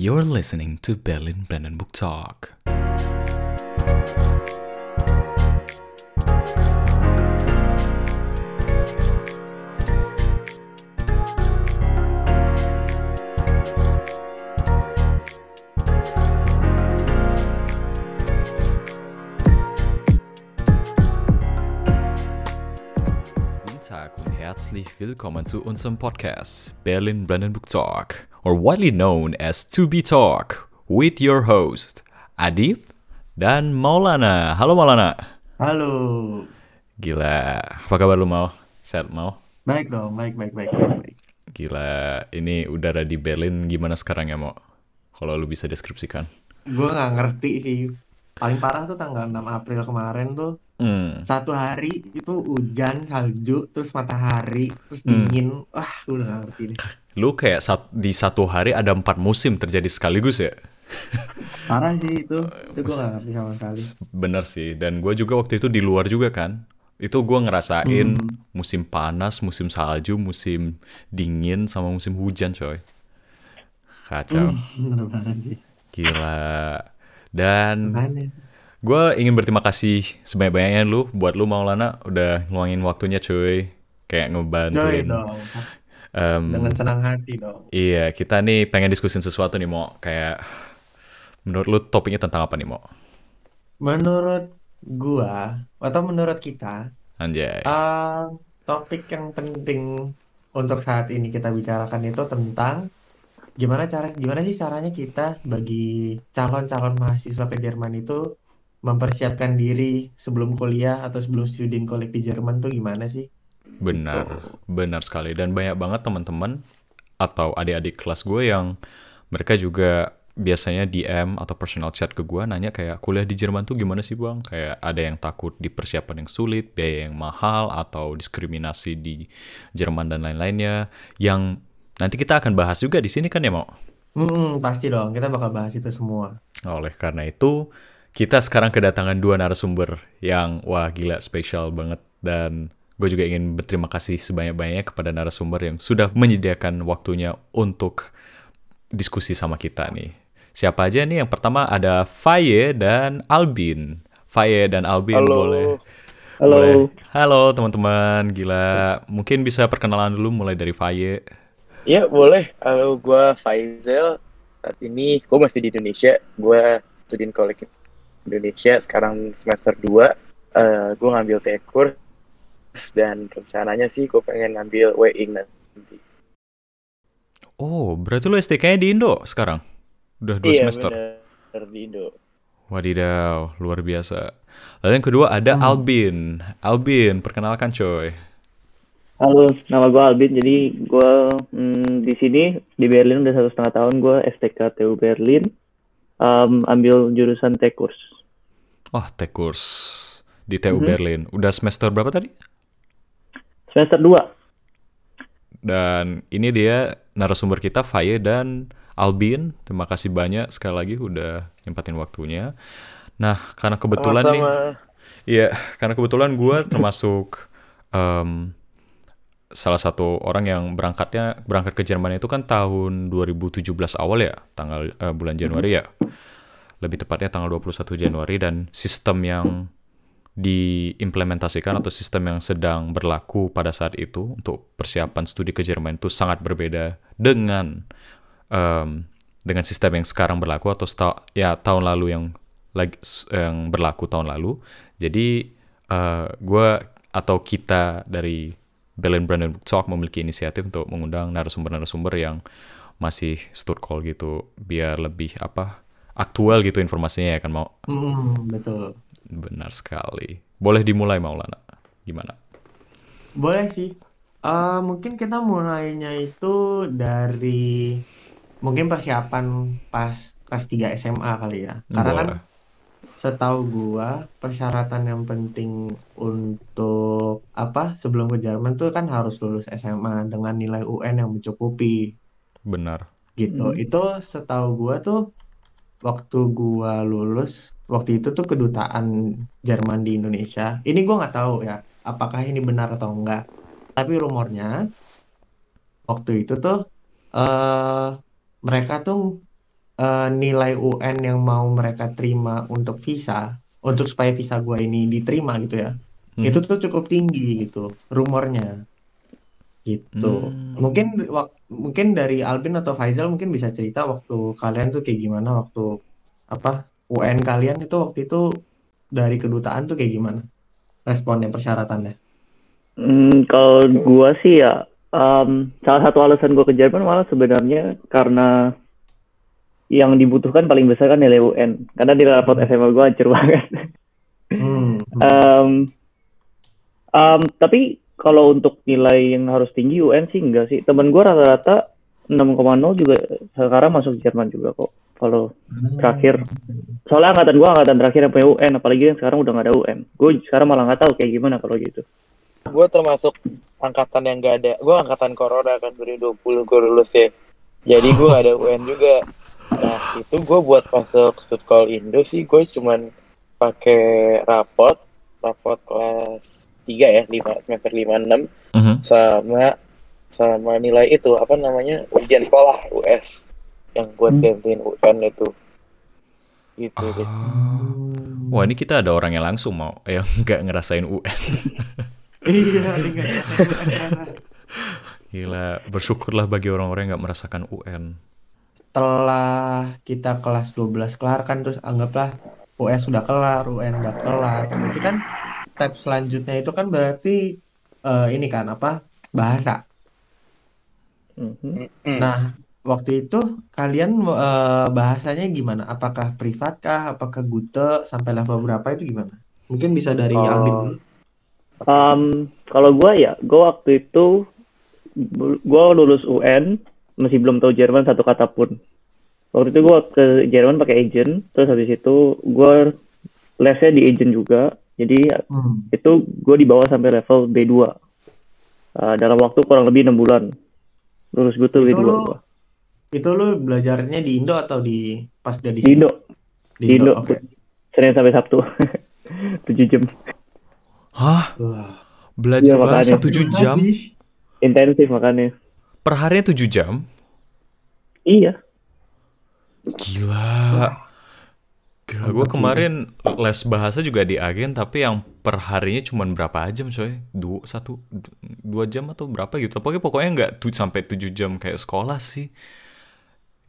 You're listening to Berlin Brandenburg Talk. Willkommen zu unserem Podcast Berlin Brandenburg Talk, or widely known as To Be Talk, with your host Adib dan Maulana. Halo Maulana. Halo. Gila, apa kabar lu mau? Sehat mau? Baik dong, baik, baik, baik, baik, baik. Gila, ini udara di Berlin gimana sekarang ya mau? Kalau lu bisa deskripsikan. Gue nggak ngerti sih. Paling parah tuh tanggal 6 April kemarin tuh. Hmm, Satu hari itu hujan, salju, terus matahari, terus Hmm. dingin. Wah, gue udah ngerti deh. lu kayak sat- di satu hari ada empat musim terjadi sekaligus ya? Parah sih itu. Itu gue nggak ngerti sama sekali. Bener sih, dan gue juga waktu itu di luar juga kan. Itu gue ngerasain Hmm. musim panas, musim salju, musim dingin, sama musim hujan coy. Kacau, Hmm, bener banget sih. gila. Dan Makanya. Gue ingin berterima kasih sebanyak-banyaknya lu, buat lu Maulana, udah ngeluangin waktunya cuy. Kayak ngebantuin. dong. Em, Dengan senang hati dong. iya, kita nih pengen diskusin sesuatu nih mau. Kayak, menurut lu topiknya tentang apa nih mau? Menurut gua, atau menurut kita, Anjay. eh, topik yang penting untuk saat ini kita bicarakan itu tentang gimana cara gimana sih caranya kita bagi calon-calon mahasiswa ke Jerman itu mempersiapkan diri sebelum kuliah atau sebelum student college di Jerman tuh gimana sih? Benar, benar sekali. Dan banyak banget teman-teman atau adik-adik kelas gue yang mereka juga biasanya DM atau personal chat ke gue nanya kayak kuliah di Jerman tuh gimana sih bang? Kayak ada yang takut di persiapan yang sulit, biaya yang mahal, atau diskriminasi di Jerman dan lain-lainnya. Yang nanti kita akan bahas juga di sini kan ya mau? Hmm, pasti dong, kita bakal bahas itu semua. Oleh karena itu, kita sekarang kedatangan dua narasumber yang wah gila spesial banget dan gue juga ingin berterima kasih sebanyak-banyaknya kepada narasumber yang sudah menyediakan waktunya untuk diskusi sama kita nih. Siapa aja nih? Yang pertama ada Faye dan Albin. Faye dan Albin Halo. boleh Halo. boleh. Halo teman-teman, gila. Mungkin bisa perkenalan dulu mulai dari Faye. Ya boleh. Halo, gue Faisal. Saat ini gue masih di Indonesia. Gue student college Indonesia. Sekarang semester 2. Eh gue ngambil tekurs. Dan rencananya sih gue pengen ngambil WING nanti. Oh, berarti lo STK-nya di Indo sekarang? Udah dua iya, semester? bener. Di Indo. Wadidaw, luar biasa. Lalu yang kedua ada Hmm. Albin. Albin, perkenalkan coy. Halo, nama gue Albin. Jadi gue mm, di sini di Berlin udah satu setengah tahun. Gue STK TU Berlin, Em, ambil jurusan tekurs. Oh, tech course di TU Mhm. Berlin. Udah semester berapa tadi? Semester 2. Dan ini dia narasumber kita, Faye dan Albin. Terima kasih banyak sekali lagi udah nyempatin waktunya. Nah, karena kebetulan nih, Sama-sama. Iya, karena kebetulan gue termasuk em, salah satu orang yang berangkatnya berangkat ke Jerman itu kan tahun 2017 awal ya, tanggal eh, bulan Januari ya. Lebih tepatnya tanggal 21 Januari dan sistem yang diimplementasikan atau sistem yang sedang berlaku pada saat itu untuk persiapan studi ke Jerman itu sangat berbeda dengan em, dengan sistem yang sekarang berlaku atau ya tahun lalu yang lagi yang berlaku tahun lalu. Jadi eh gue atau kita dari Berlin Brandenburg Talk memiliki inisiatif untuk mengundang narasumber-narasumber yang masih stud call gitu biar lebih apa aktual gitu informasinya ya kan mau Hmm, betul. benar sekali. Boleh dimulai Maulana. Gimana? Boleh sih. Eh, mungkin kita mulainya itu dari mungkin persiapan pas kelas 3 SMA kali ya. Karena kan setahu gua persyaratan yang penting untuk apa sebelum ke Jerman tuh kan harus lulus SMA dengan nilai UN yang mencukupi Benar. gitu. Hmm. Itu setahu gua tuh waktu gua lulus waktu itu tuh kedutaan Jerman di Indonesia. Ini gua nggak tahu ya apakah ini benar atau enggak. Tapi rumornya waktu itu tuh eh mereka tuh eh, nilai UN yang mau mereka terima untuk visa, untuk supaya visa gua ini diterima gitu ya, Hmm. itu tuh cukup tinggi gitu, rumornya. Gitu. Hmm. Mungkin wak- mungkin dari Albin atau Faisal mungkin bisa cerita waktu kalian tuh kayak gimana waktu apa UN kalian itu waktu itu dari kedutaan tuh kayak gimana? Responnya persyaratannya. Hmm, kalau gua sih ya, em, salah satu alasan gua ke Jerman malah sebenarnya karena yang dibutuhkan paling besar kan nilai UN. Karena di raport SMA gua hancur banget. Hmm. Em, em, tapi kalau untuk nilai yang harus tinggi UN sih enggak sih. Temen gua rata-rata 6,0 juga sekarang masuk Jerman juga kok. Kalau terakhir, soalnya angkatan gua angkatan terakhir yang punya UN, apalagi yang sekarang udah nggak ada UN. Gue sekarang malah nggak tahu kayak gimana kalau gitu. gue termasuk angkatan yang gak ada gue angkatan corona kan 2020 gue lulus ya jadi gue gak ada UN juga nah itu gue buat masuk Studcall Indo sih gue cuman pakai raport raport kelas 3 ya 5, semester 5 6 Mhm. sama sama nilai itu apa namanya ujian sekolah US yang buat Hmm. gantiin UN itu gitu deh. Ah. Wah ini kita ada orang yang langsung mau yang nggak ngerasain UN. Iya. Gila, bersyukurlah bagi orang-orang yang nggak merasakan UN. Setelah kita kelas 12 kelar kan terus anggaplah US sudah kelar, UN udah kelar. Berarti kan step selanjutnya itu kan berarti eh, ini kan apa? Bahasa. Mhm. Mm. Nah, waktu itu kalian eh, bahasanya gimana? Apakah privat kah? Apakah Gute sampai level berapa itu gimana? Mungkin bisa dari Oh. Albin. Um, kalau gua ya, gua waktu itu gua lulus UN masih belum tahu Jerman satu kata pun. Waktu itu gua ke Jerman pakai agent, terus habis itu gua lesnya di agent juga. Jadi Hmm. itu gua dibawa sampai level B2 Uh, dalam waktu kurang lebih enam bulan. Lulus gue tuh Itu B2 lu gua. itu lu belajarnya di Indo atau di pas udah di? Indo, Di di Indo. Oke. Senin sampai Sabtu. 7 jam. Hah? Wah. Belajar Iya, bahasa makanya. 7 jam? Intensif makanya. Per harinya 7 jam? Iya. Gila. Gila, gue kemarin les bahasa juga di agen, tapi yang per harinya cuma berapa jam coy? Dua, satu, du- dua jam atau berapa gitu. Pokoknya pokoknya nggak tuh sampai 7 jam kayak sekolah sih.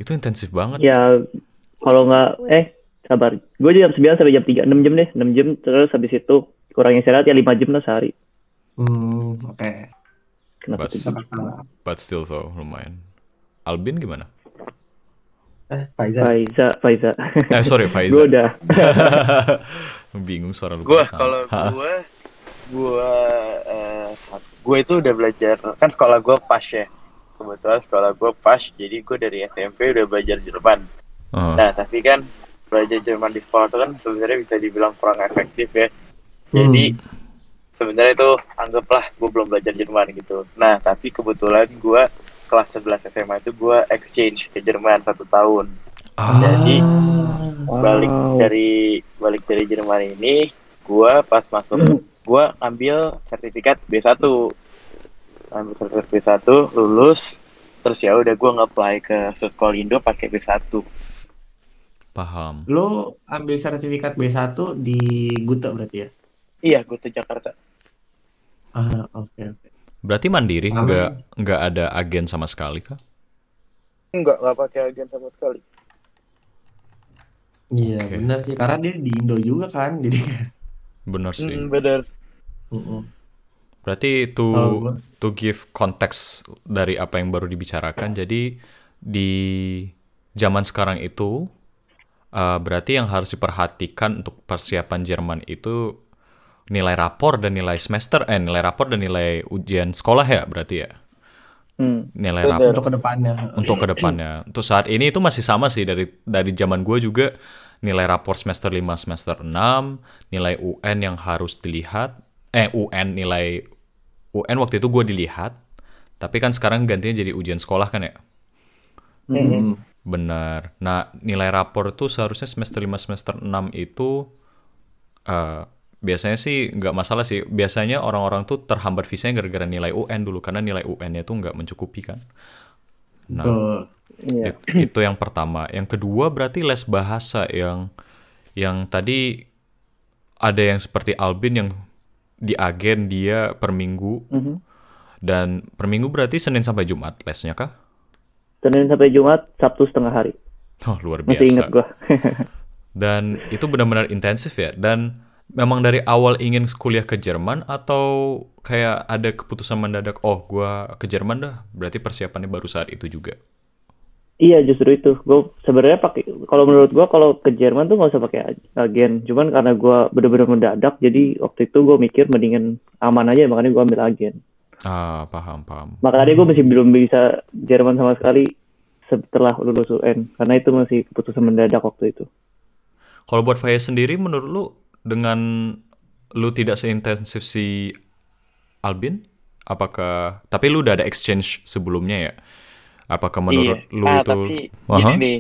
Itu intensif banget. Ya kalau nggak eh sabar. Gue jam 9 sampai jam 3, 6 jam deh, 6 jam terus habis itu kurang istirahat ya 5 jam lah sehari. Hmm, oke. Kenapa Bas. tuh? But still though, lumayan. Albin gimana? Eh, Faizal. Faiza, Faiza. Eh sorry, gue Faiza. udah. Bingung suara lu gue kalau gue gue eh, gue itu udah belajar kan sekolah gue pas ya kebetulan sekolah gue pas jadi gue dari SMP udah belajar Jerman Oh. nah tapi kan belajar Jerman di sekolah itu kan sebenarnya bisa dibilang kurang efektif ya Hmm. jadi sebenarnya itu anggaplah gue belum belajar Jerman gitu nah tapi kebetulan gue kelas 11 SMA itu gue exchange ke Jerman satu tahun Ah. jadi balik Wow. dari balik dari Jerman ini gua pas masuk gua ambil sertifikat B1 ambil sertifikat B1 lulus terus ya udah gua nge-apply ke Studcall Indo pakai B1 Paham. Lu ambil sertifikat B1 di Gute berarti ya? iya gua tuh Jakarta Ah, oke oke. Berarti mandiri, nggak nggak ada agen sama sekali kah? enggak enggak pakai agen sama sekali Iya, Oke. benar sih. Karena dia di Indo juga kan, jadi Bener sih. Hmm, bener Mm-mm. Berarti to to give konteks dari apa yang baru dibicarakan. Jadi di zaman sekarang itu uh, berarti yang harus diperhatikan untuk persiapan Jerman itu nilai rapor dan nilai semester eh nilai rapor dan nilai ujian sekolah ya berarti ya. Hmm. Nilai rapor untuk ke depannya. untuk ke depannya. Untuk saat ini itu masih sama sih dari dari zaman gue juga nilai rapor semester 5 semester 6, nilai UN yang harus dilihat, eh UN nilai UN waktu itu gue dilihat, tapi kan sekarang gantinya jadi ujian sekolah kan ya. Mm-mm. Benar. Nah, nilai rapor tuh seharusnya semester 5 semester 6 itu eh biasanya sih nggak masalah sih. Biasanya orang-orang tuh terhambat visanya gara-gara nilai UN dulu karena nilai UN-nya tuh nggak mencukupi kan. Nah, Betul. Iya. it- itu yang pertama. Yang kedua berarti les bahasa yang yang tadi ada yang seperti Albin yang di agen dia per minggu Mhm. dan per minggu berarti Senin sampai Jumat lesnya kah? Senin sampai Jumat, Sabtu setengah hari. Oh, luar Masih ingat biasa. gua. Dan itu benar-benar intensif ya. Dan memang dari awal ingin kuliah ke Jerman atau kayak ada keputusan mendadak, oh gua ke Jerman dah. Berarti persiapannya baru saat itu juga. Iya justru itu. Gue sebenarnya pakai kalau menurut gua kalau ke Jerman tuh nggak usah pakai ag- agen. Cuman karena gua bener-bener mendadak, jadi waktu itu gue mikir mendingan aman aja, makanya gua ambil agen. Ah, paham, paham. Makanya gue masih belum bisa Jerman sama sekali setelah lulus UN, karena itu masih keputusan mendadak waktu itu. Kalau buat Faya sendiri, menurut lu dengan lu tidak seintensif si Albin, apakah? Tapi lu udah ada exchange sebelumnya ya? Apakah menurut iya. lu ah, itu? tapi Aha. ini nih,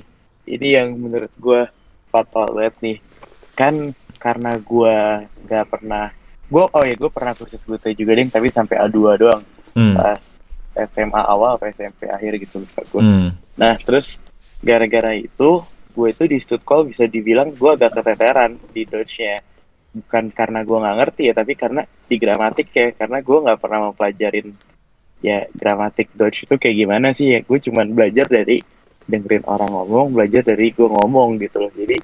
ini yang menurut gue fatal banget nih. Kan karena gue nggak pernah, gue oh ya gue pernah kursus GT juga deh, tapi sampai A2 doang Hmm, pas SMA awal atau SMP akhir gitu lupa gue. hmm, Nah terus gara-gara itu gue itu di Stuttgart bisa dibilang gue agak keteteran di Dutch-nya. Bukan karena gue nggak ngerti ya, tapi karena di gramatik ya, karena gue nggak pernah mau pelajarin ya gramatik Dutch itu kayak gimana sih ya. Gue cuman belajar dari dengerin orang ngomong, belajar dari gue ngomong gitu loh. Jadi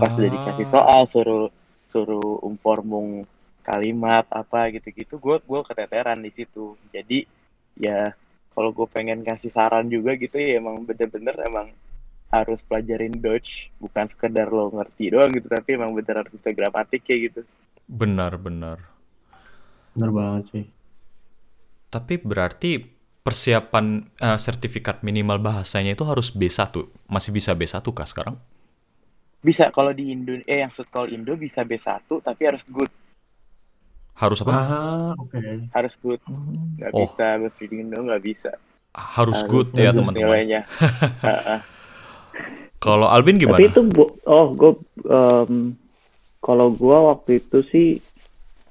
pas udah dikasih Ah. soal suruh suruh umformung kalimat apa gitu-gitu gue gue keteteran di situ jadi ya kalau gue pengen kasih saran juga gitu ya emang bener-bener emang harus pelajarin Dutch bukan sekedar lo ngerti doang gitu tapi emang bener harus bisa gramatik kayak gitu Benar-benar. Bener banget sih. Tapi berarti persiapan eh, sertifikat minimal bahasanya itu harus B1. Masih bisa B1 kah sekarang? bisa kalau di Indo eh yang Stuttgart Indo bisa B1 tapi harus good Harus apa? Ah, oke. harus good Hmm. nggak Oh. bisa bahasa Indo nggak bisa Harus Harus good ya teman-teman. nilainya Heeh. Kalau Albin gimana? Tapi itu oh gue kalau gua waktu itu sih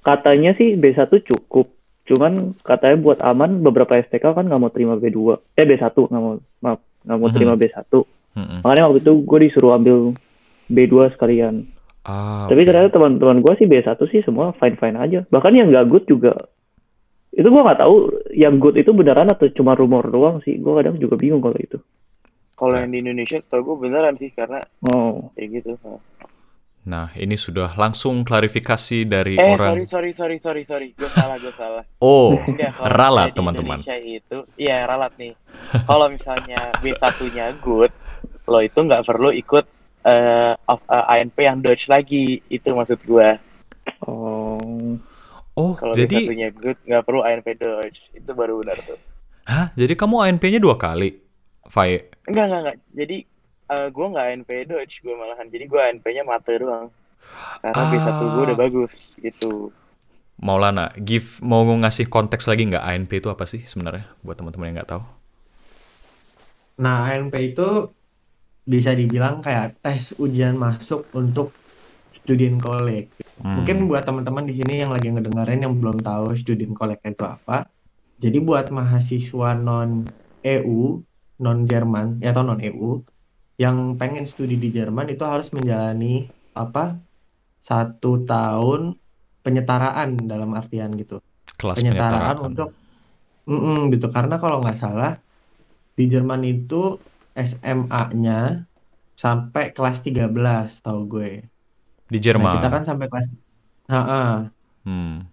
katanya sih B1 cukup. Cuman katanya buat aman beberapa STK kan nggak mau terima B2. Eh B1 nggak mau maaf nggak mau terima B1. Mm-mm. Makanya waktu itu gue disuruh ambil B2 sekalian. Ah, Tapi oke. ternyata teman-teman gue sih B1 sih semua fine-fine aja. Bahkan yang nggak good juga. Itu gua nggak tahu yang good itu beneran atau cuma rumor doang sih. Gue kadang juga bingung kalau itu. Kalau yang di Indonesia setahu gue beneran sih karena Oh. kayak gitu Nah, ini sudah langsung klarifikasi dari Eh orang. sorry sorry sorry sorry sorry gue salah gue salah. Oh, kalau ralat teman-teman. Indonesia itu iya ralat nih. Kalau misalnya B1-nya good, lo itu nggak perlu ikut eh, of, eh, ANP yang Dutch lagi. Itu maksud gue. Oh. Oh, Kalau jadi, B1-nya good nggak perlu ANP Dutch. Itu baru benar tuh. hah? Jadi kamu ANP-nya dua kali, Fai? Enggak enggak enggak. Jadi eh, gue nggak ANP Dutch, gue malahan. Jadi gue ANP-nya mate doang. Karena Ah. B1 gue udah bagus gitu. Maulana, give mau ngasih konteks lagi nggak ANP itu apa sih sebenarnya buat teman-teman yang nggak tahu? Nah, ANP itu bisa dibilang kayak tes ujian masuk untuk student college. Hmm. Mungkin buat teman-teman di sini yang lagi ngedengerin yang belum tahu student college itu apa. Jadi buat mahasiswa non EU, non Jerman, ya atau non EU yang pengen studi di Jerman itu harus menjalani apa? Satu tahun penyetaraan dalam artian gitu. Kelas penyetaraan penyetaraan. untuk Mm-mm, gitu karena kalau nggak salah di Jerman itu SMA-nya sampai kelas 13 tahu gue. di Nah, Jerman. kita kan sampai kelas Ha-ha. Hmm.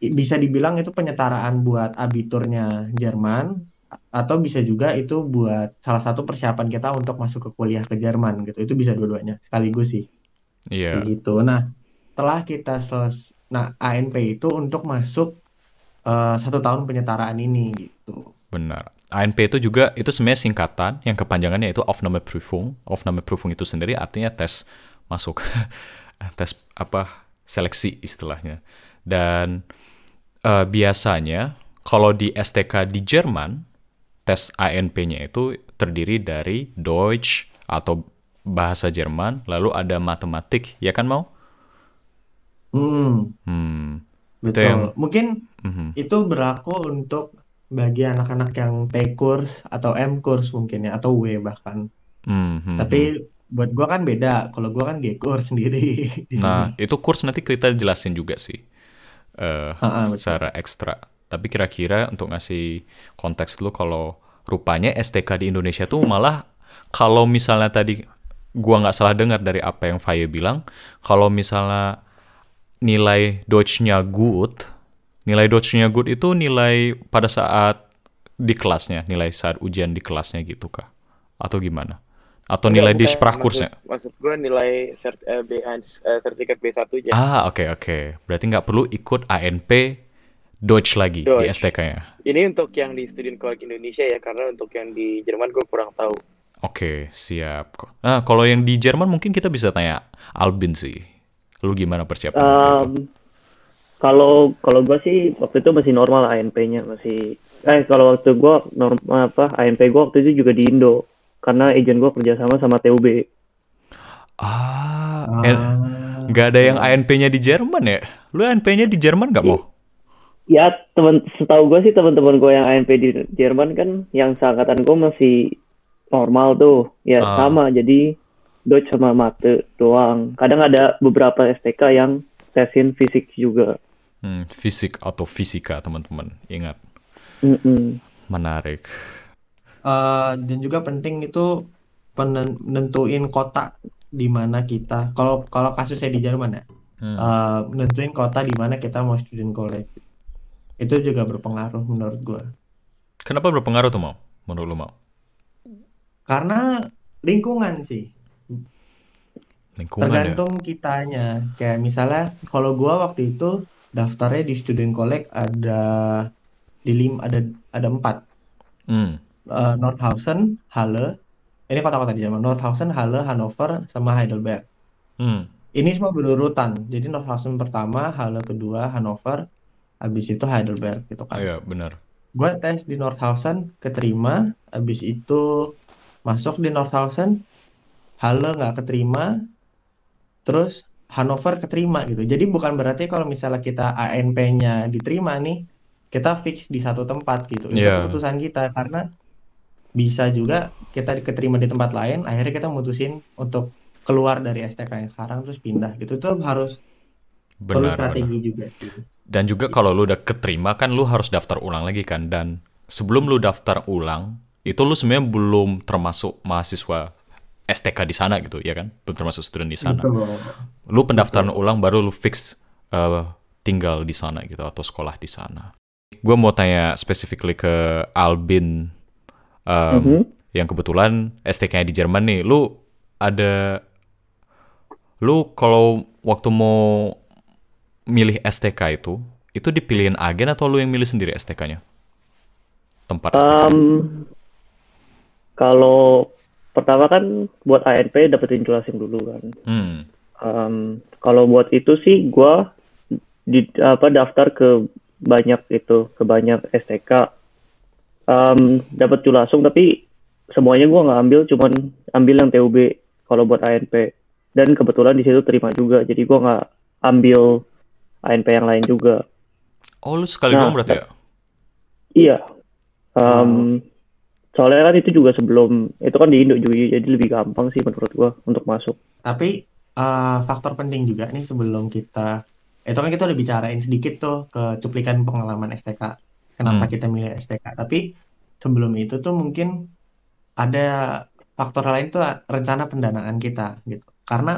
I- bisa dibilang itu penyetaraan buat abiturnya Jerman atau bisa juga itu buat salah satu persiapan kita untuk masuk ke kuliah ke Jerman gitu. Itu bisa dua-duanya sekaligus sih. Iya. Kayak gitu. Nah, setelah kita seles nah ANP itu untuk masuk eh, satu tahun penyetaraan ini gitu. Benar. ANP itu juga itu sebenarnya singkatan yang kepanjangannya itu Aufnahmeprüfung. Aufnahmeprüfung itu sendiri artinya tes masuk, tes apa seleksi istilahnya. Dan eh, biasanya kalau di STK di Jerman tes ANP-nya itu terdiri dari Deutsch atau bahasa Jerman, lalu ada matematik, ya kan mau? Hmm, Hmm. Itu betul. yang- Mungkin mhm. itu berlaku untuk bagi anak-anak yang T course atau M course mungkin ya atau W bahkan. Hmm, hmm, hmm. Tapi buat gua kan beda. Kalau gua kan G course sendiri di Nah, itu kurs nanti kita jelasin juga sih eh Ha-ha, betul. secara ekstra. Tapi kira-kira untuk ngasih konteks dulu kalau rupanya STK di Indonesia tuh malah kalau misalnya tadi gua nggak salah dengar dari apa yang Faye bilang, kalau misalnya nilai Deutsch-nya good, nilai Deutsch-nya good itu nilai pada saat di kelasnya, nilai saat ujian di kelasnya gitu kah? Atau gimana? Atau nilai di Enggak, bukan. Sprachkursnya? Maksud, maksud gue nilai cert, eh, B1, eh, sertifikat B1 aja. Ah, oke oke. Berarti nggak perlu ikut ANP Deutsch lagi di Deutsch. STK-nya. Ini untuk yang di Student College Indonesia ya, karena untuk yang di Jerman gue kurang tahu. Oke, siap. Nah, kalau yang di Jerman mungkin kita bisa tanya Albin sih. Lu gimana persiapan? Um, kalau kalau gue sih waktu itu masih normal ANP-nya masih eh kalau waktu gue normal apa ANP gue waktu itu juga di Indo karena agent gue kerjasama sama TUB. Ah, Ah, eh, nggak ada yang ANP-nya di Jerman ya? Lu ANP-nya di Jerman nggak mau? Ya teman setahu gue sih teman-teman gue yang ANP di Jerman kan yang seangkatan gue masih normal tuh ya Ah. sama jadi Deutsch sama mate doang. Kadang ada beberapa STK yang tesin fisik juga. Hmm, fisik atau fisika, teman-teman. Ingat, Mm-mm. menarik. Eh, dan juga penting itu penen- nentuin kota di mana kita. Kalau kalau kasusnya di Jerman ya, Hmm. eh, nentuin kota di mana kita mau student college. Itu juga berpengaruh menurut gua. Kenapa berpengaruh tuh mau? Menurut lu mau? Karena lingkungan sih. Lingkungan ya? Tergantung kitanya. Kayak misalnya kalau gua waktu itu daftarnya di student college ada di lim ada ada empat. Hmm. Eh, Nordhausen, Halle. Ini kota-kota di Jerman. Nordhausen, Halle, Hannover, sama Heidelberg. Hmm. Ini semua berurutan. Jadi Nordhausen pertama, Halle kedua, Hannover, habis itu Heidelberg gitu kan. Iya, benar. Gue tes di Nordhausen, keterima, habis itu masuk di Nordhausen, Halle nggak keterima, terus Hannover keterima gitu. Jadi bukan berarti kalau misalnya kita ANP-nya diterima nih, kita fix di satu tempat gitu. Itu Iya. keputusan kita karena bisa juga kita keterima di tempat lain, akhirnya kita mutusin untuk keluar dari STK yang sekarang terus pindah gitu. Itu harus perlu Benar, strategi benar. juga sih. Dan juga kalau lu udah keterima kan lu harus daftar ulang lagi kan. Dan sebelum lu daftar ulang, itu lu sebenarnya belum termasuk mahasiswa STK di sana gitu, ya kan? Belum termasuk student di sana. Betul. Lu pendaftaran ulang baru lu fix eh, tinggal di sana gitu atau sekolah di sana. Gue mau tanya specifically ke Albin em, Mhm. yang kebetulan STK-nya di Jerman nih. Lu ada lu kalau waktu mau milih STK itu, itu dipilihin agen atau lu yang milih sendiri STK-nya? Tempat STK. Um, kalau pertama kan buat ANP dapetin jelasin dulu kan. Hmm. Um, kalau buat itu sih gua di apa daftar ke banyak itu ke banyak STK um, dapat langsung tapi semuanya gua nggak ambil cuman ambil yang TUB kalau buat ANP dan kebetulan di situ terima juga jadi gua nggak ambil ANP yang lain juga Oh, lu sekali Nah, doang berarti ya? iya Um, soalnya kan itu juga sebelum itu kan di Indo juga jadi lebih gampang sih menurut gua untuk masuk Tapi eh, faktor penting juga nih sebelum kita itu kan kita udah bicarain sedikit tuh ke cuplikan pengalaman STK. Kenapa Hmm. kita milih STK? Tapi sebelum itu tuh mungkin ada faktor lain tuh rencana pendanaan kita gitu. Karena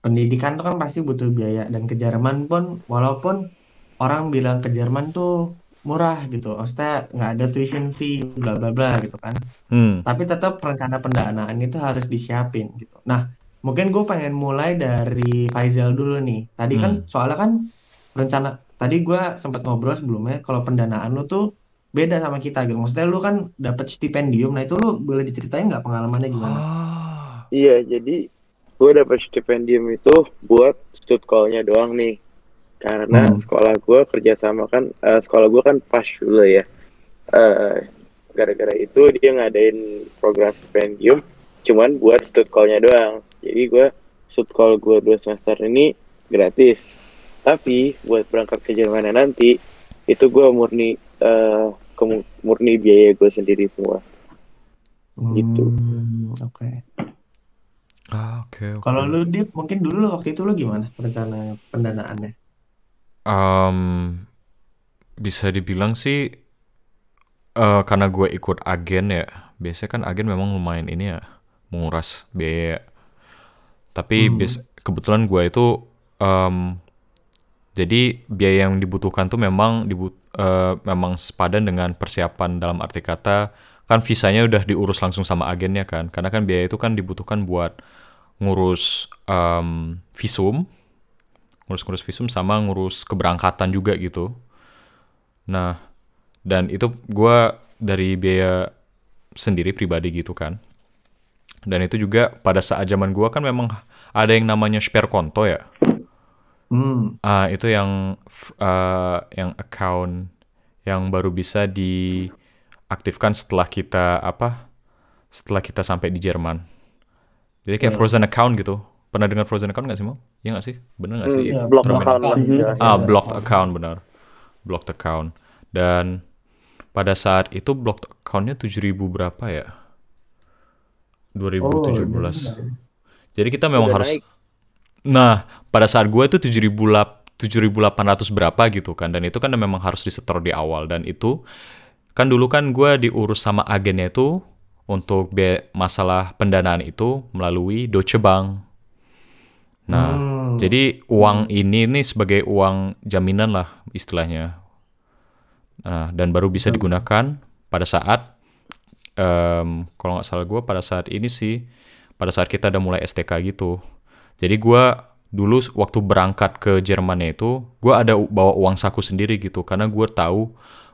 pendidikan tuh kan pasti butuh biaya dan ke Jerman pun walaupun orang bilang ke Jerman tuh murah gitu. Maksudnya nggak ada tuition fee bla bla bla gitu kan. Hmm. Tapi tetap rencana pendanaan itu harus disiapin gitu. Nah, mungkin gue pengen mulai dari Faizal dulu nih. Tadi kan Hmm. soalnya kan rencana tadi gue sempat ngobrol sebelumnya kalau pendanaan lu tuh beda sama kita gitu. Maksudnya lu kan dapat stipendium. Nah, itu lu boleh diceritain nggak pengalamannya gimana? Ah. Iya, jadi gue dapet stipendium itu buat stud call-nya doang nih. Karena Hmm. sekolah gue kerjasama kan, eh, sekolah gue kan pas dulu ya. Eh, gara-gara itu dia ngadain program stipendium, cuman buat stud call-nya doang. Jadi gue stud call gue dua semester ini gratis. Tapi buat berangkat ke Jerman nanti, itu gue murni ke murni biaya gue sendiri semua. Gitu. Hmm, oke. Ah, oke, oke. Kalau lu Dip, mungkin dulu lu waktu itu lu gimana rencana pendanaannya? Em, bisa dibilang sih eh karena gue ikut agen ya. Biasanya kan agen memang lumayan ini ya menguras biaya. Tapi Hmm. bias- kebetulan gue itu em, jadi biaya yang dibutuhkan tuh memang dibut eh, memang sepadan dengan persiapan dalam arti kata kan visanya udah diurus langsung sama agennya kan. Karena kan biaya itu kan dibutuhkan buat ngurus em, visum, ngurus-ngurus visum sama ngurus keberangkatan juga gitu. Nah, dan itu gue dari biaya sendiri pribadi gitu kan. Dan itu juga pada saat zaman gue kan memang ada yang namanya spare konto ya. Hmm. Ah, itu yang ah, yang account yang baru bisa diaktifkan setelah kita apa? Setelah kita sampai di Jerman. Jadi kayak Ya. frozen account gitu. Pernah dengar frozen account nggak sih mau? Iya nggak sih? Bener nggak sih? Hmm, Iya, block terminologi? account. Ah, Iya. blocked account benar. Blocked account. Dan pada saat itu blocked accountnya 7000 berapa ya? Oh, 2017. benar. Jadi kita memang Udah harus naik. Nah, pada saat gue itu 7000 7800 berapa gitu kan dan itu kan memang harus disetor di awal dan itu kan dulu kan gue diurus sama agennya itu untuk masalah pendanaan itu melalui Deutsche Bank. Nah, Hmm. jadi uang ini nih sebagai uang jaminan lah istilahnya. Nah, dan baru bisa digunakan pada saat em, kalau nggak salah gue pada saat ini sih pada saat kita udah mulai STK gitu. Jadi gue dulu waktu berangkat ke Jermannya itu gue ada bawa uang saku sendiri gitu karena gue tahu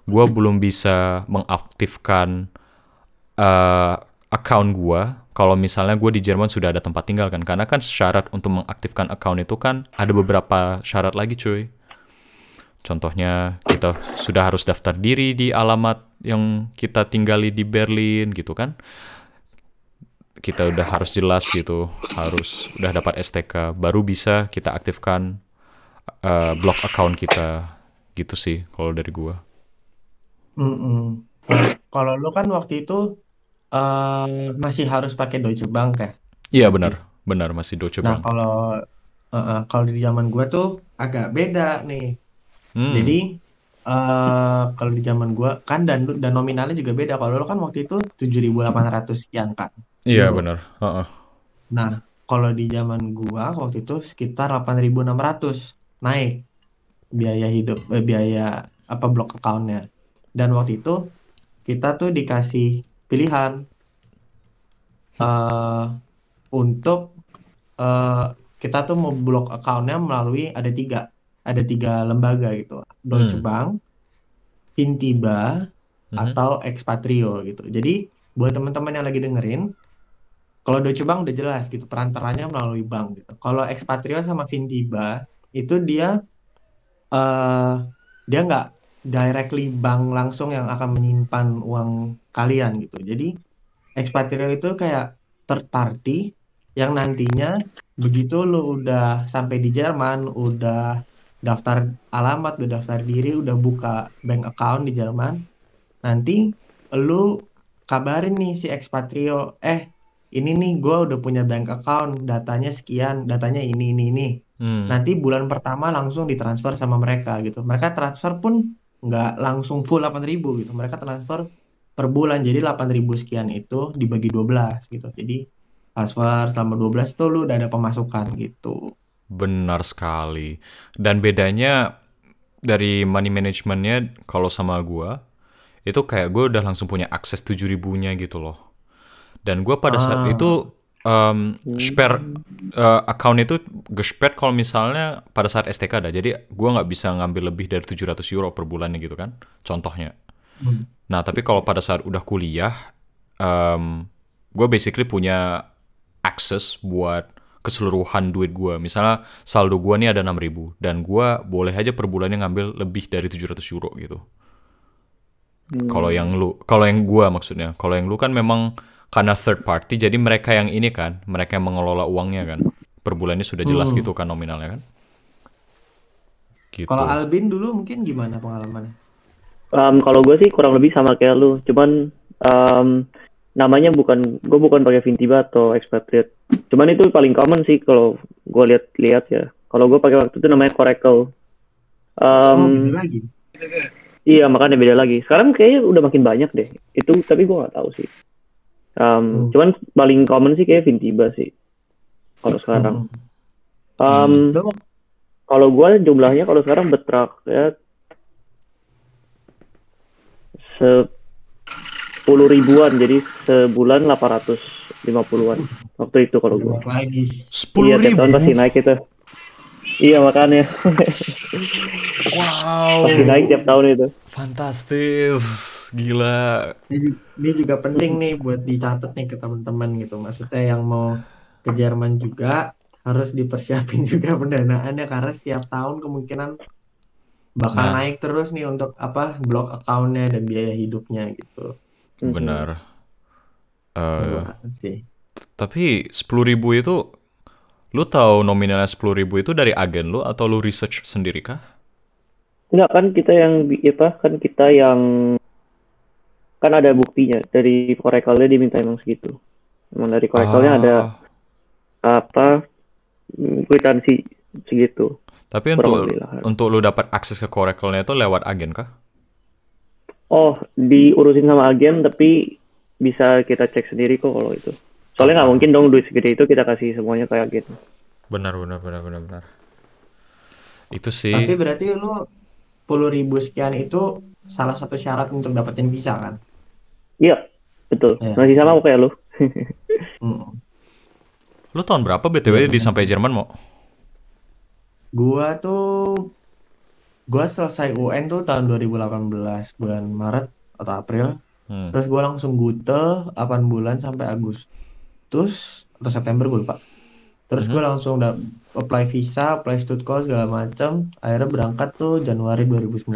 gue belum bisa mengaktifkan eh account gue kalau misalnya gue di Jerman sudah ada tempat tinggal kan. Karena kan syarat untuk mengaktifkan account itu kan ada beberapa syarat lagi cuy. Contohnya kita sudah harus daftar diri di alamat yang kita tinggali di Berlin gitu kan. Kita udah harus jelas gitu harus udah dapat STK baru bisa kita aktifkan eh, blog account kita. Gitu sih kalau dari gua. Mm-mm. Nah, kalau lu kan waktu itu eh, masih harus pakai Deutsche Bank ya. iya benar benar masih Deutsche Nah, Bank kalau eh, kalau di zaman gua tuh agak beda nih. Hmm. Jadi eh kalau di zaman gua kan dan dan nominalnya juga beda. Kalau lu kan waktu itu 7.800 sekian kan. iya euro. benar Heeh. Nah, kalau di zaman gua waktu itu sekitar 8.600 naik biaya hidup eh, biaya apa blok account-nya. Dan waktu itu kita tuh dikasih pilihan eh untuk eh kita tuh mau blok account-nya melalui ada tiga ada tiga lembaga gitu. Deutsche Hmm. Bank, Fintiba, Mhm. atau Expatrio gitu. Jadi buat teman-teman yang lagi dengerin, kalau Deutsche Bank udah jelas gitu perantaranya melalui bank gitu. Kalau Expatrio sama Fintiba itu dia eh dia nggak directly bank langsung yang akan menyimpan uang kalian gitu. Jadi Expatrio itu kayak third party yang nantinya begitu lu udah sampai di Jerman, udah daftar alamat, udah daftar diri, udah buka bank account di Jerman, nanti lu kabarin nih si Expatrio, eh ini nih gue udah punya bank account, datanya sekian, datanya ini ini ini. Hmm. Nanti bulan pertama langsung ditransfer sama mereka gitu. Mereka transfer pun nggak langsung full 8.000 gitu. Mereka transfer per bulan. Jadi 8.000 sekian itu dibagi 12 gitu. Jadi transfer selama 12 tuh lu udah ada pemasukan gitu. Benar sekali. Dan bedanya dari money managementnya kalau sama gua itu kayak gue udah langsung punya akses 7 ribunya gitu loh. Dan gua pada saat Ah. itu um, spare uh, account itu gesperrt kalau misalnya pada saat STK ada. Jadi gua nggak bisa ngambil lebih dari 700 euro per bulannya gitu kan. Contohnya. Hmm. Nah, tapi kalau pada saat udah kuliah, um, gue basically punya akses buat keseluruhan duit gue. Misalnya saldo gue nih ada 6000 dan gue boleh aja per bulannya ngambil lebih dari 700 euro gitu. Hmm. Kalau yang lu, kalau yang gue maksudnya, kalau yang lu kan memang karena third party, jadi mereka yang ini kan, mereka yang mengelola uangnya kan, per bulannya sudah jelas Hmm. gitu kan nominalnya kan. Gitu. Kalau Albin dulu mungkin gimana pengalamannya? Um, kalau gue sih kurang lebih sama kayak lu, cuman um, namanya bukan gue bukan pakai Vintiba atau expatriate. Cuman itu paling common sih kalau gue lihat-lihat ya. Kalau gue pakai waktu itu namanya Coracle. Um, oh, beda lagi. Iya makanya beda lagi. Sekarang kayaknya udah makin banyak deh. Itu tapi gue nggak tahu sih. Um, Hmm. Cuman paling common sih kayak Vintiba sih. Kalau sekarang. Hmm. Um, Lu Kalau gue jumlahnya kalau sekarang betrak ya sepuluh ribuan jadi sebulan 850-an waktu itu kalau gue. lagi. Sepuluh Iya ribu. tahun pasti naik itu. Iya makanya Wow. pasti naik tiap tahun itu. Fantastis. Gila. Ini, juga penting nih buat dicatat nih ke teman-teman gitu. Maksudnya yang mau ke Jerman juga harus dipersiapin juga pendanaannya karena setiap tahun kemungkinan bakal Nah. naik terus nih untuk apa blok accountnya dan biaya hidupnya gitu. Benar. Eh, sih. tapi sepuluh ribu itu lu tahu nominalnya sepuluh ribu itu dari agen lu atau lu research sendiri kah? Enggak kan kita yang apa kan kita yang kan ada buktinya dari korekalnya diminta emang segitu. Emang dari korekalnya ada Ah, apa mm, kwitansi segitu. Tapi untuk untuk lu dapat akses ke Coracle-nya itu lewat agen kah? Oh, diurusin sama agen tapi bisa kita cek sendiri kok kalau itu. Soalnya nggak mungkin dong duit segede itu kita kasih semuanya ke agen. Benar, benar, benar, benar, benar. Itu sih. Tapi berarti lu 10.000 ribu sekian itu salah satu syarat untuk dapetin visa kan? Iya, betul. Iya. Masih sama kayak lu. Hmm. Lu tahun berapa BTW di sampai Jerman mau? Gua tuh gua selesai UN tuh tahun 2018 bulan Maret atau April. Hmm. Terus gua langsung gute 8 bulan sampai Agustus atau September gue lupa. Terus gua langsung udah apply visa, apply studcall segala macam. Akhirnya berangkat tuh Januari 2019.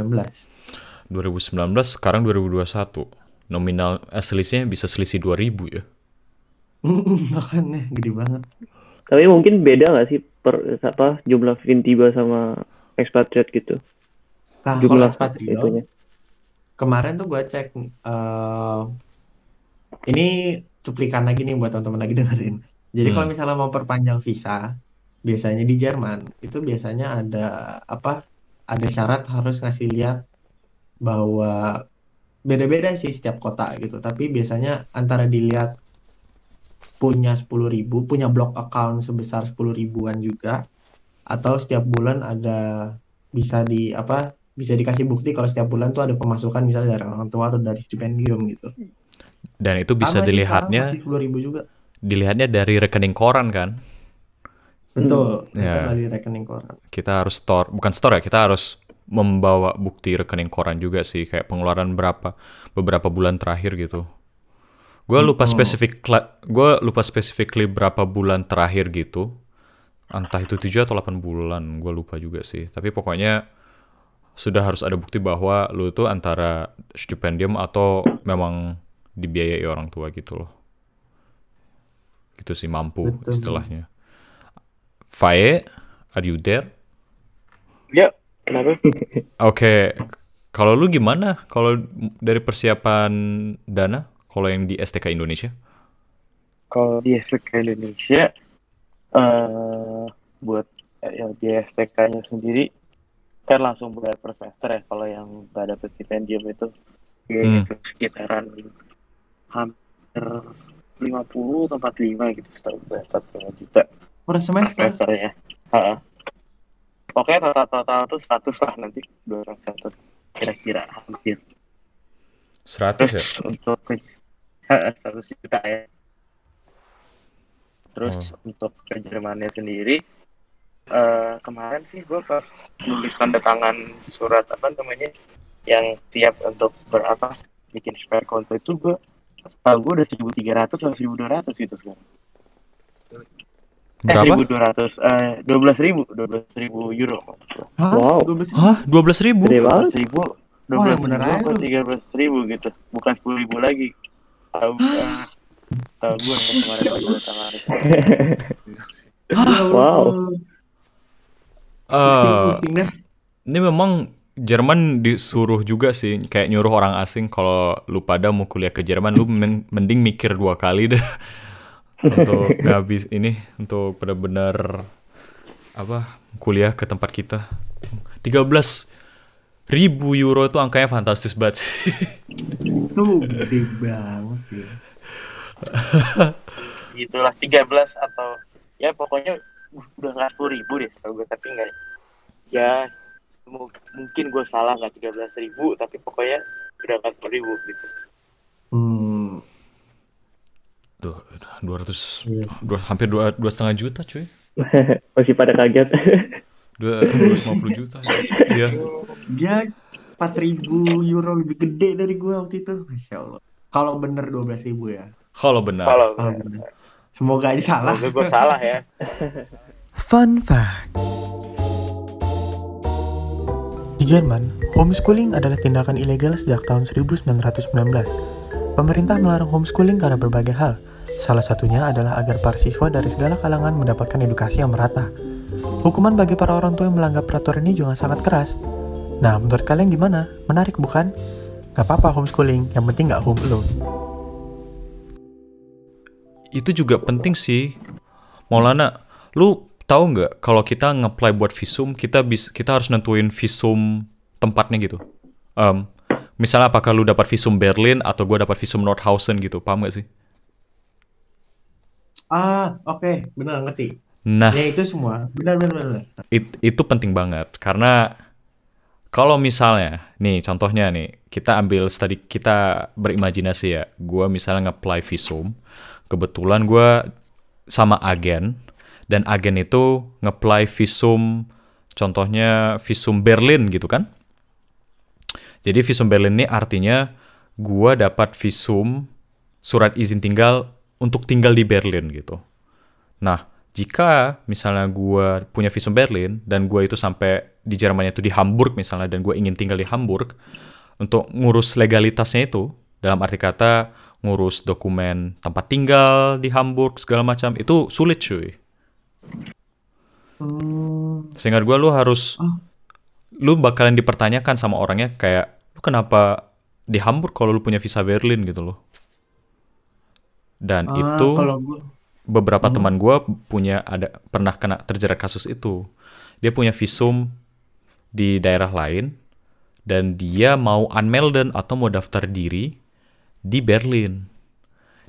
2019 sekarang 2021. Nominal eh, selisihnya bisa selisih 2000 ya. Makanya gede banget. Tapi mungkin beda nggak sih per apa jumlah Vintiba sama expatriate gitu? Nah, Jumlah ekspatriat, itunya. kemarin tuh gua cek eh, ini cuplikan lagi nih buat teman-teman lagi dengerin. Jadi kalau Hmm. misalnya mau perpanjang visa, biasanya di Jerman itu biasanya ada apa? Ada syarat harus ngasih lihat bahwa beda-beda sih setiap kota gitu. Tapi biasanya antara dilihat punya 10.000, punya blok account sebesar 10 ribuan juga atau setiap bulan ada bisa di apa? Bisa dikasih bukti kalau setiap bulan tuh ada pemasukan misalnya dari orang tua atau dari stipendium gitu. Dan itu bisa Sama dilihatnya sekarang masih 10.000 juga. dilihatnya dari rekening koran kan. Betul, Ya. dari rekening koran. Kita harus store, bukan store ya, kita harus membawa bukti rekening koran juga sih kayak pengeluaran berapa beberapa bulan terakhir gitu. Gue lupa spesifik gue lupa specifically berapa bulan terakhir gitu. Entah itu 7 atau 8 bulan, gue lupa juga sih. Tapi pokoknya sudah harus ada bukti bahwa lu itu antara stipendium atau memang dibiayai orang tua gitu loh. Gitu sih mampu Betul. istilahnya. Faye, are you there? Ya, kenapa? Oke, kalau lu gimana? Kalau dari persiapan dana, kalau yang di STK Indonesia? Kalau di STK Indonesia, eh buat yang di STK-nya sendiri kan langsung bayar per semester ya. Kalau yang nggak dapet stipendium itu Hmm. sekitaran hampir 50 atau 45 gitu setahu gue, 45 juta Per per semester. semesternya. Ha. Pokoknya total-total tuh 100 lah nanti dua semester kira-kira hampir. 100 ya? Untuk ke Ha, 100 juta ya. Terus untuk ke Jermannya sendiri eh kemarin sih gue pas nulis tanda tangan surat apa namanya yang siap untuk berapa bikin spare konto itu gue tahu gue udah 1300 atau 1200 gitu sekarang. Eh, Berapa? 1200 eh 12000 12000 euro. Hah? Wow. 12 Hah? 12 ribu? Gede banget. 12.000 Wah, 12 bener ribu lu. 13 ribu gitu bukan 10 ribu lagi tahu eh, tahu gue yang kemarin gue tangan Wow. Eh, ini memang Jerman disuruh juga sih kayak nyuruh orang asing kalau lu pada mau kuliah ke Jerman lu men- mending mikir dua kali deh untuk ngabis ini untuk benar-benar apa kuliah ke tempat kita 13 ribu euro itu angkanya fantastis banget sih. Itu gede banget ya. gitulah 13 atau ya pokoknya udah nggak sepuluh ribu deh gue tapi nggak ya mungkin gue salah nggak 13 ribu tapi pokoknya udah sepuluh ribu gitu Hmm, Duh, 200 Iya. dua, hampir dua dua setengah juta cuy Masih pada kaget. dua 250 juta iya dia 4000 euro lebih gede dari gua waktu itu. Masya Allah. Kalau bener 12.000 ya. kalau benar kalau Kalau bener. Semoga aja salah. Semoga gue salah ya Fun fact. Jerman, homeschooling adalah tindakan ilegal sejak tahun 1919. Pemerintah melarang homeschooling karena berbagai hal. Salah satunya adalah agar para siswa dari segala kalangan mendapatkan edukasi yang merata. Hukuman bagi para orang tua yang melanggar peraturan ini juga sangat keras. Nah, menurut kalian gimana? Menarik bukan? Gak apa-apa homeschooling, yang penting gak home alone. itu juga penting sih Maulana lu tahu nggak kalau kita nge-apply buat visum kita bis kita harus nentuin visum tempatnya gitu Em, misalnya apakah lu dapat visum Berlin atau gua dapat visum Nordhausen gitu paham gak sih Ah, oke, benar ngerti. nah Ya itu semua. Benar benar benar. it- itu penting banget karena kalau misalnya nih contohnya nih kita ambil studi kita berimajinasi ya gua misalnya nge-apply visum kebetulan gua sama agen dan agen itu nge-apply visum contohnya visum Berlin gitu kan jadi visum Berlin ini artinya gua dapat visum surat izin tinggal untuk tinggal di Berlin gitu Nah, jika misalnya gue punya visum Berlin dan gue itu sampai di Jerman itu di Hamburg misalnya dan gue ingin tinggal di Hamburg untuk ngurus legalitasnya itu dalam arti kata ngurus dokumen tempat tinggal di Hamburg segala macam itu sulit cuy. Hmm, Seingat gue lu harus Oh. lu bakalan dipertanyakan sama orangnya kayak lu kenapa di Hamburg kalau lu punya visa Berlin gitu loh. Dan ah, itu kalau gua beberapa Hmm. teman gue punya ada pernah kena terjerat kasus itu. Dia punya visum di daerah lain dan dia mau unmelden atau mau daftar diri di Berlin.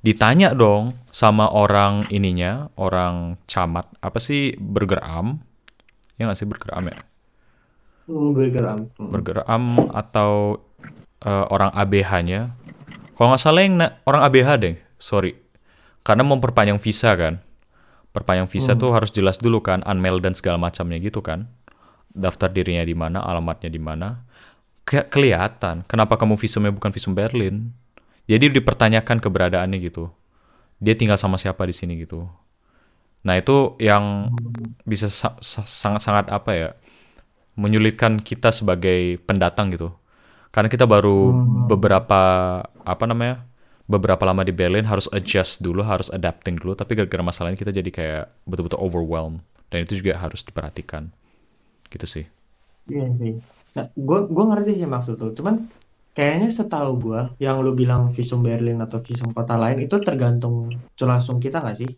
Ditanya dong sama orang ininya, orang camat, apa sih Burger Am? Ya nggak sih Burger Am ya? hmm, bergerak. Hmm. Burger Am atau eh, orang ABH-nya. Kalau nggak salah yang orang ABH deh, sorry. Karena mau perpanjang visa kan. Perpanjang visa Hmm. tuh harus jelas dulu kan, unmail dan segala macamnya gitu kan. Daftar dirinya di mana, alamatnya di mana. Kayak kelihatan, kenapa kamu visumnya bukan visum Berlin? Jadi dipertanyakan keberadaannya gitu. Dia tinggal sama siapa di sini gitu. Nah itu yang bisa sa- sa- sangat-sangat apa ya, menyulitkan kita sebagai pendatang gitu. Karena kita baru Hmm. beberapa apa namanya beberapa lama di Berlin harus adjust dulu, harus adapting dulu. Tapi gara-gara masalah ini kita jadi kayak betul-betul overwhelmed dan itu juga harus diperhatikan. Gitu sih. Iya sih. Nah, gue gue ngerti sih maksud tuh. Cuman kayaknya setahu gue yang lu bilang visum Berlin atau visum kota lain itu tergantung langsung kita nggak sih?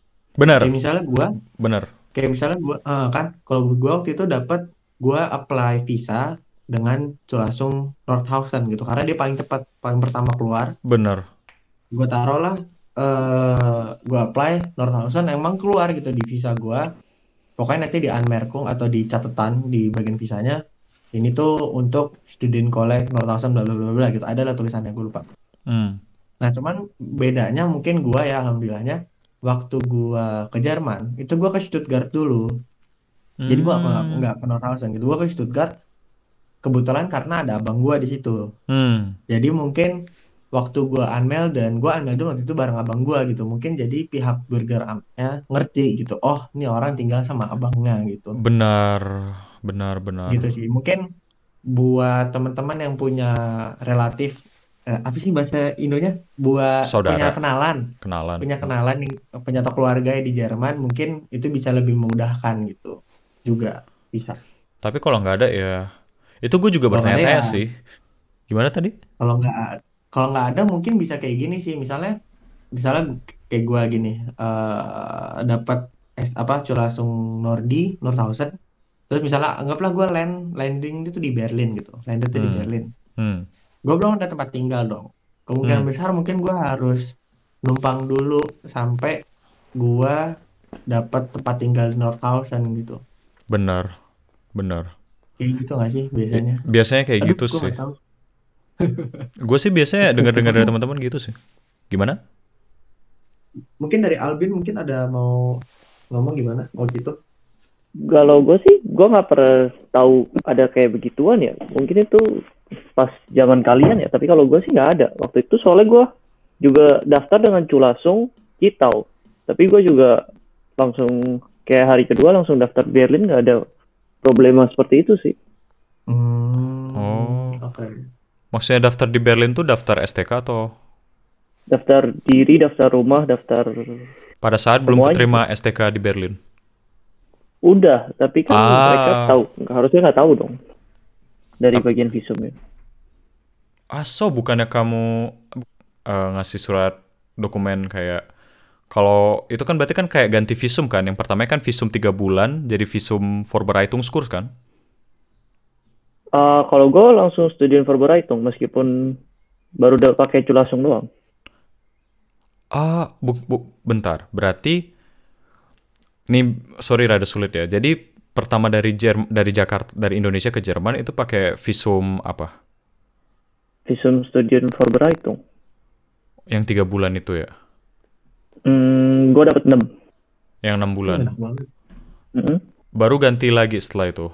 Benar, Kayak misalnya gue, benar. kayak misalnya gue, kan kalau gue waktu itu dapat gue apply visa dengan langsung Nordhausen gitu karena dia paling cepat paling pertama keluar Benar. gue taruh lah eh gue apply Nordhausen emang keluar gitu di visa gue pokoknya nanti di Anmerkung atau di catatan di bagian visanya ini tuh untuk student college Nordhausen bla bla bla bla gitu ada lah tulisannya gue lupa Hmm. nah cuman bedanya mungkin gue ya alhamdulillahnya waktu gue ke Jerman itu gue ke Stuttgart dulu jadi gue nggak Hmm. nggak ke Nordhausen gitu gue ke Stuttgart kebetulan karena ada abang gue di situ Hmm. jadi mungkin waktu gua unmail dan gua unmail dulu waktu itu bareng abang gua gitu. Mungkin jadi pihak burger amnya ngerti gitu. Oh, ini orang tinggal sama abangnya gitu. Benar, benar, benar. Gitu sih. Mungkin buat teman-teman yang punya relatif eh, apa sih bahasa Indonya? Buat Saudara. punya kenalan, Kenalan. punya kenalan punya keluarga di Jerman, mungkin itu bisa lebih memudahkan gitu. Juga bisa. Tapi kalau nggak ada ya, Itu gue juga bertanya-tanya ya- sih. Gimana tadi? Kalau nggak kalau nggak ada mungkin bisa kayak gini sih. Misalnya misalnya kayak gua gini eh dapat es apa Culasung Nordi Nordhausen. Terus misalnya anggaplah gua land landing itu di Berlin gitu. Landed tuh di Hmm. Berlin. Hmm. Gue belum ada tempat tinggal dong. Kemungkinan Hmm. besar mungkin gua harus numpang dulu sampai gua dapat tempat tinggal di Nordhausen gitu. Benar. Benar. Kayak gitu nggak sih biasanya? Biasanya kayak Aduh, gitu gua sih. Gue sih biasanya dengar-dengar dari teman-teman gitu sih. Gimana? Mungkin dari Albin mungkin ada mau ngomong gimana? Mau gitu? Kalau gue sih, gue nggak pernah tahu ada kayak begituan ya. Mungkin itu pas zaman kalian ya. Tapi kalau gue sih nggak ada. Waktu itu soalnya gue juga daftar dengan Culasung Citau. Tapi gue juga langsung kayak hari kedua langsung daftar Berlin nggak ada problema seperti itu sih. Hmm, Oh. oke. Maksudnya daftar di Berlin tuh daftar STK atau Daftar diri, daftar rumah, daftar pada saat belum keterima STK di Berlin? Udah. Tapi kan Ah. mereka tahu, harusnya nggak tahu dong dari Tap- bagian visumnya. Ah, so bukannya kamu eh, ngasih surat dokumen kayak kalau itu kan berarti kan kayak ganti visum kan? Yang pertama kan visum tiga bulan jadi visum Vorbereitungskurs kan? Eh, kalau gue langsung studian Vorbereitung meskipun baru udah pakai Culasung doang. Ah, bu, bu- bentar. Berarti nih sorry rada sulit ya. Jadi pertama dari Jerm dari Jakarta dari Indonesia ke Jerman itu pakai visum apa? Visum Studien Vorbereitung. Yang tiga bulan itu ya? Hmm, gue dapat 6. Yang enam bulan. Enak banget. Mm-mm. Baru ganti lagi setelah itu.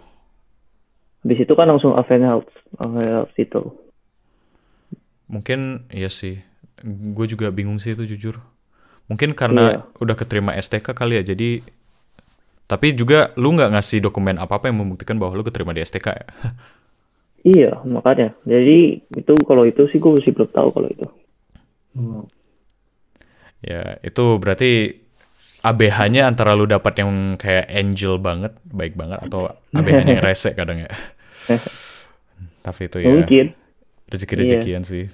Habis itu kan langsung Affenhout, Affenhout itu. Mungkin iya sih. Gue juga bingung sih itu jujur. Mungkin karena Iya. udah keterima STK kali ya. Jadi tapi juga lu nggak ngasih dokumen apa-apa yang membuktikan bahwa lu keterima di STK ya. Iya, makanya. Jadi itu kalau itu sih gue masih belum tahu kalau itu. Hmm. Ya, itu berarti ABH-nya antara lu dapat yang kayak angel banget, baik banget atau ABH-nya yang rese kadang ya. Tapi itu ya Mungkin. rezeki-rezekian sih.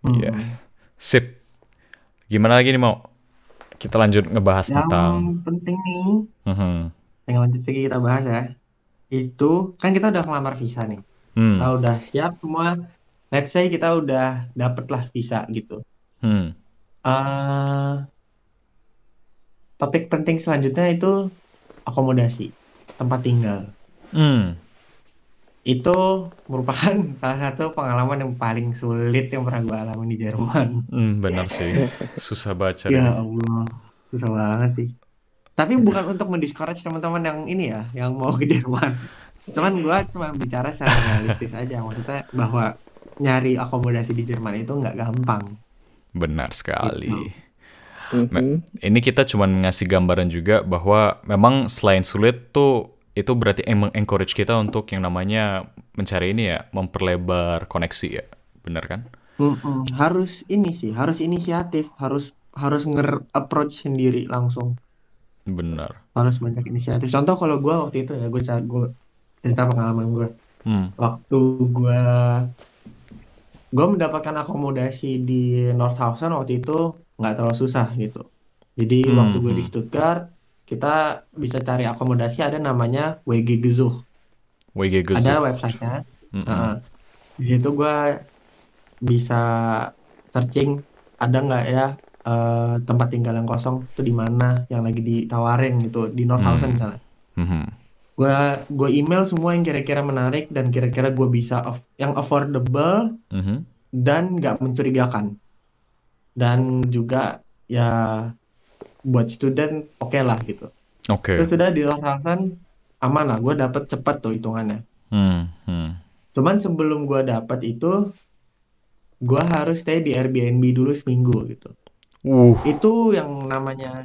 Hmm. Iya. Sip. Gimana lagi nih mau? Kita lanjut ngebahas Yang tentang penting nih, Mhm. yang lanjut lagi kita bahas ya. Itu kan kita udah ngelamar visa nih. Hmm. Kita udah siap semua. Let's say kita udah dapet lah visa gitu. Hmm. eh topik penting selanjutnya itu akomodasi, tempat tinggal. Hmm. Itu merupakan salah satu pengalaman yang paling sulit yang pernah gue alami di Jerman. Hmm, benar sih. Susah baca Ya. Allah, susah banget sih. Tapi bukan untuk mendiscourage teman-teman yang ini ya, yang mau ke Jerman. Cuman gue cuma bicara secara realistis aja. Maksudnya bahwa nyari akomodasi di Jerman itu nggak gampang. Benar sekali. Gitu. Mhm. Ini kita cuman ngasih gambaran juga bahwa memang selain sulit tuh itu berarti emang encourage kita untuk yang namanya mencari ini ya, memperlebar koneksi ya. Benar kan? Mm-mm, Harus ini sih, harus inisiatif, harus harus nge-approach sendiri langsung. Benar. Harus banyak inisiatif. Contoh kalau gue waktu itu ya, gue gue cerita pengalaman gue. Hmm. Waktu gue gue mendapatkan akomodasi di Nordhausen waktu itu nggak terlalu susah gitu. Jadi Hmm, waktu gue di hmm. Stuttgart, kita bisa cari akomodasi ada namanya WG Gesuch. WG Gesucht. Ada websitenya. Mm-mm. Heeh. Di situ gue bisa searching ada nggak ya eh, tempat tinggal yang kosong itu di mana yang lagi ditawarin gitu di Nordhausen Hmm. misalnya. Mhm. Gue gue email semua yang kira-kira menarik dan kira-kira gue bisa aff- yang affordable Mhm. dan nggak mencurigakan. Dan juga ya buat student oke lah gitu. Oke. Terus sudah di Nordhausen aman lah, gue dapet cepet tuh hitungannya. Hmm. Hmm. Cuman sebelum gua dapat itu, gua harus stay di Airbnb dulu seminggu gitu. Uh. Itu yang namanya,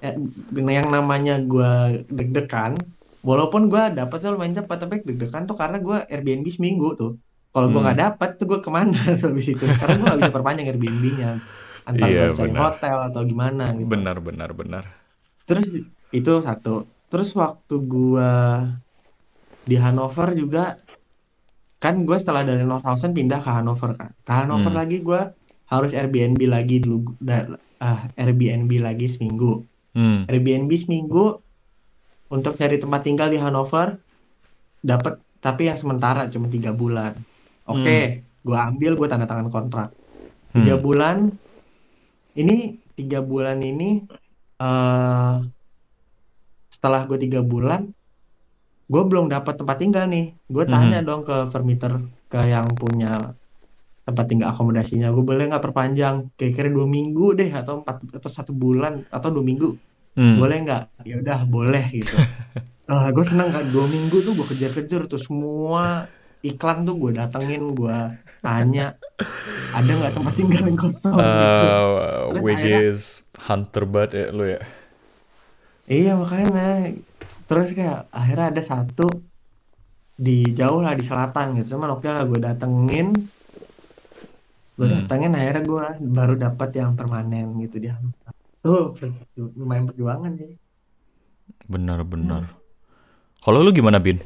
eh, yang namanya gua deg-degan. Walaupun gua dapat tuh lumayan cepat, tapi deg-degan tuh karena gua Airbnb seminggu tuh. Kalau gua Hmm. nggak dapat tuh gua ke mana habis itu? Karena gua nggak bisa perpanjang Airbnb-nya. Antar Iya, harus cari benar. hotel atau gimana gitu. Benar, benar, benar. Terus itu satu. Terus waktu gua di Hanover juga kan gue setelah dari Nordhausen pindah ke Hannover kan ke Hannover Hmm. lagi gue harus Airbnb lagi dulu ah, Airbnb lagi seminggu Hmm. Airbnb seminggu untuk nyari tempat tinggal di Hannover dapat tapi yang sementara cuma tiga bulan oke gue ambil gue tanda tangan kontrak tiga Hmm. bulan ini tiga bulan ini eh setelah gue tiga bulan gue belum dapat tempat tinggal nih. Gue tanya Mhm. dong ke vermieter ke yang punya tempat tinggal akomodasinya. Gue boleh nggak perpanjang? Kira-kira dua minggu deh atau empat atau satu bulan atau dua minggu. Hmm. boleh nggak? Ya udah boleh gitu. Nah gue seneng kan dua minggu tuh gue kejar-kejar tuh semua iklan tuh gue datengin gue tanya ada nggak tempat tinggal yang kosong gitu Uh, Wiggins Hunter banget ya lu ya. Iya makanya terus kayak akhirnya ada satu di jauh lah di selatan gitu cuman oke lah gue datengin gue Hmm. datengin akhirnya gue baru dapat yang permanen gitu dia tuh perju- lumayan perjuangan sih Benar-benar. Kalau lu gimana Bin?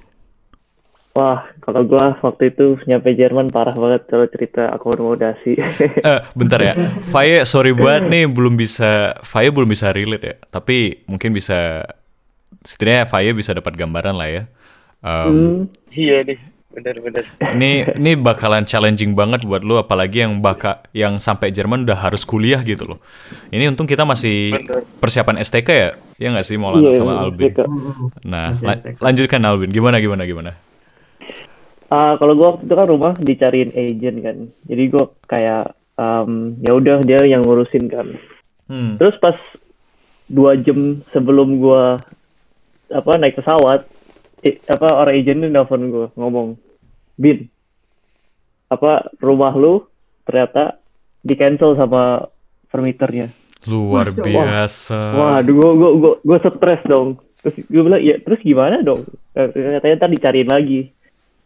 Wah, kalau gua waktu itu nyampe Jerman parah banget kalau cerita akomodasi. Eh, bentar ya. Faye sorry banget nih belum bisa Faye belum bisa relate ya. Tapi mungkin bisa setidaknya Faye bisa dapat gambaran lah ya. Um, Hmm, Iya nih, bener-bener. Ini ini bakalan challenging banget buat lu apalagi yang baka yang sampai Jerman udah harus kuliah gitu loh. Ini untung kita masih Bener. persiapan STK ya. Ya nggak sih Maulana iya, sama Albin. Nah, la- lanjutkan Albin. Gimana gimana gimana? Ah, kalau gua waktu itu kan rumah dicariin agent kan. Jadi gua kayak um, ya udah dia yang ngurusin kan. Hmm. Terus pas dua jam sebelum gua apa naik pesawat, i- apa orang agent ini nelfon gua ngomong, Bin, apa rumah lu ternyata di cancel sama vermiternya. Luar Wah, biasa. Waduh, gua gua gua, gua stres dong. Terus gue bilang, ya terus gimana dong? Katanya ntar dicariin lagi.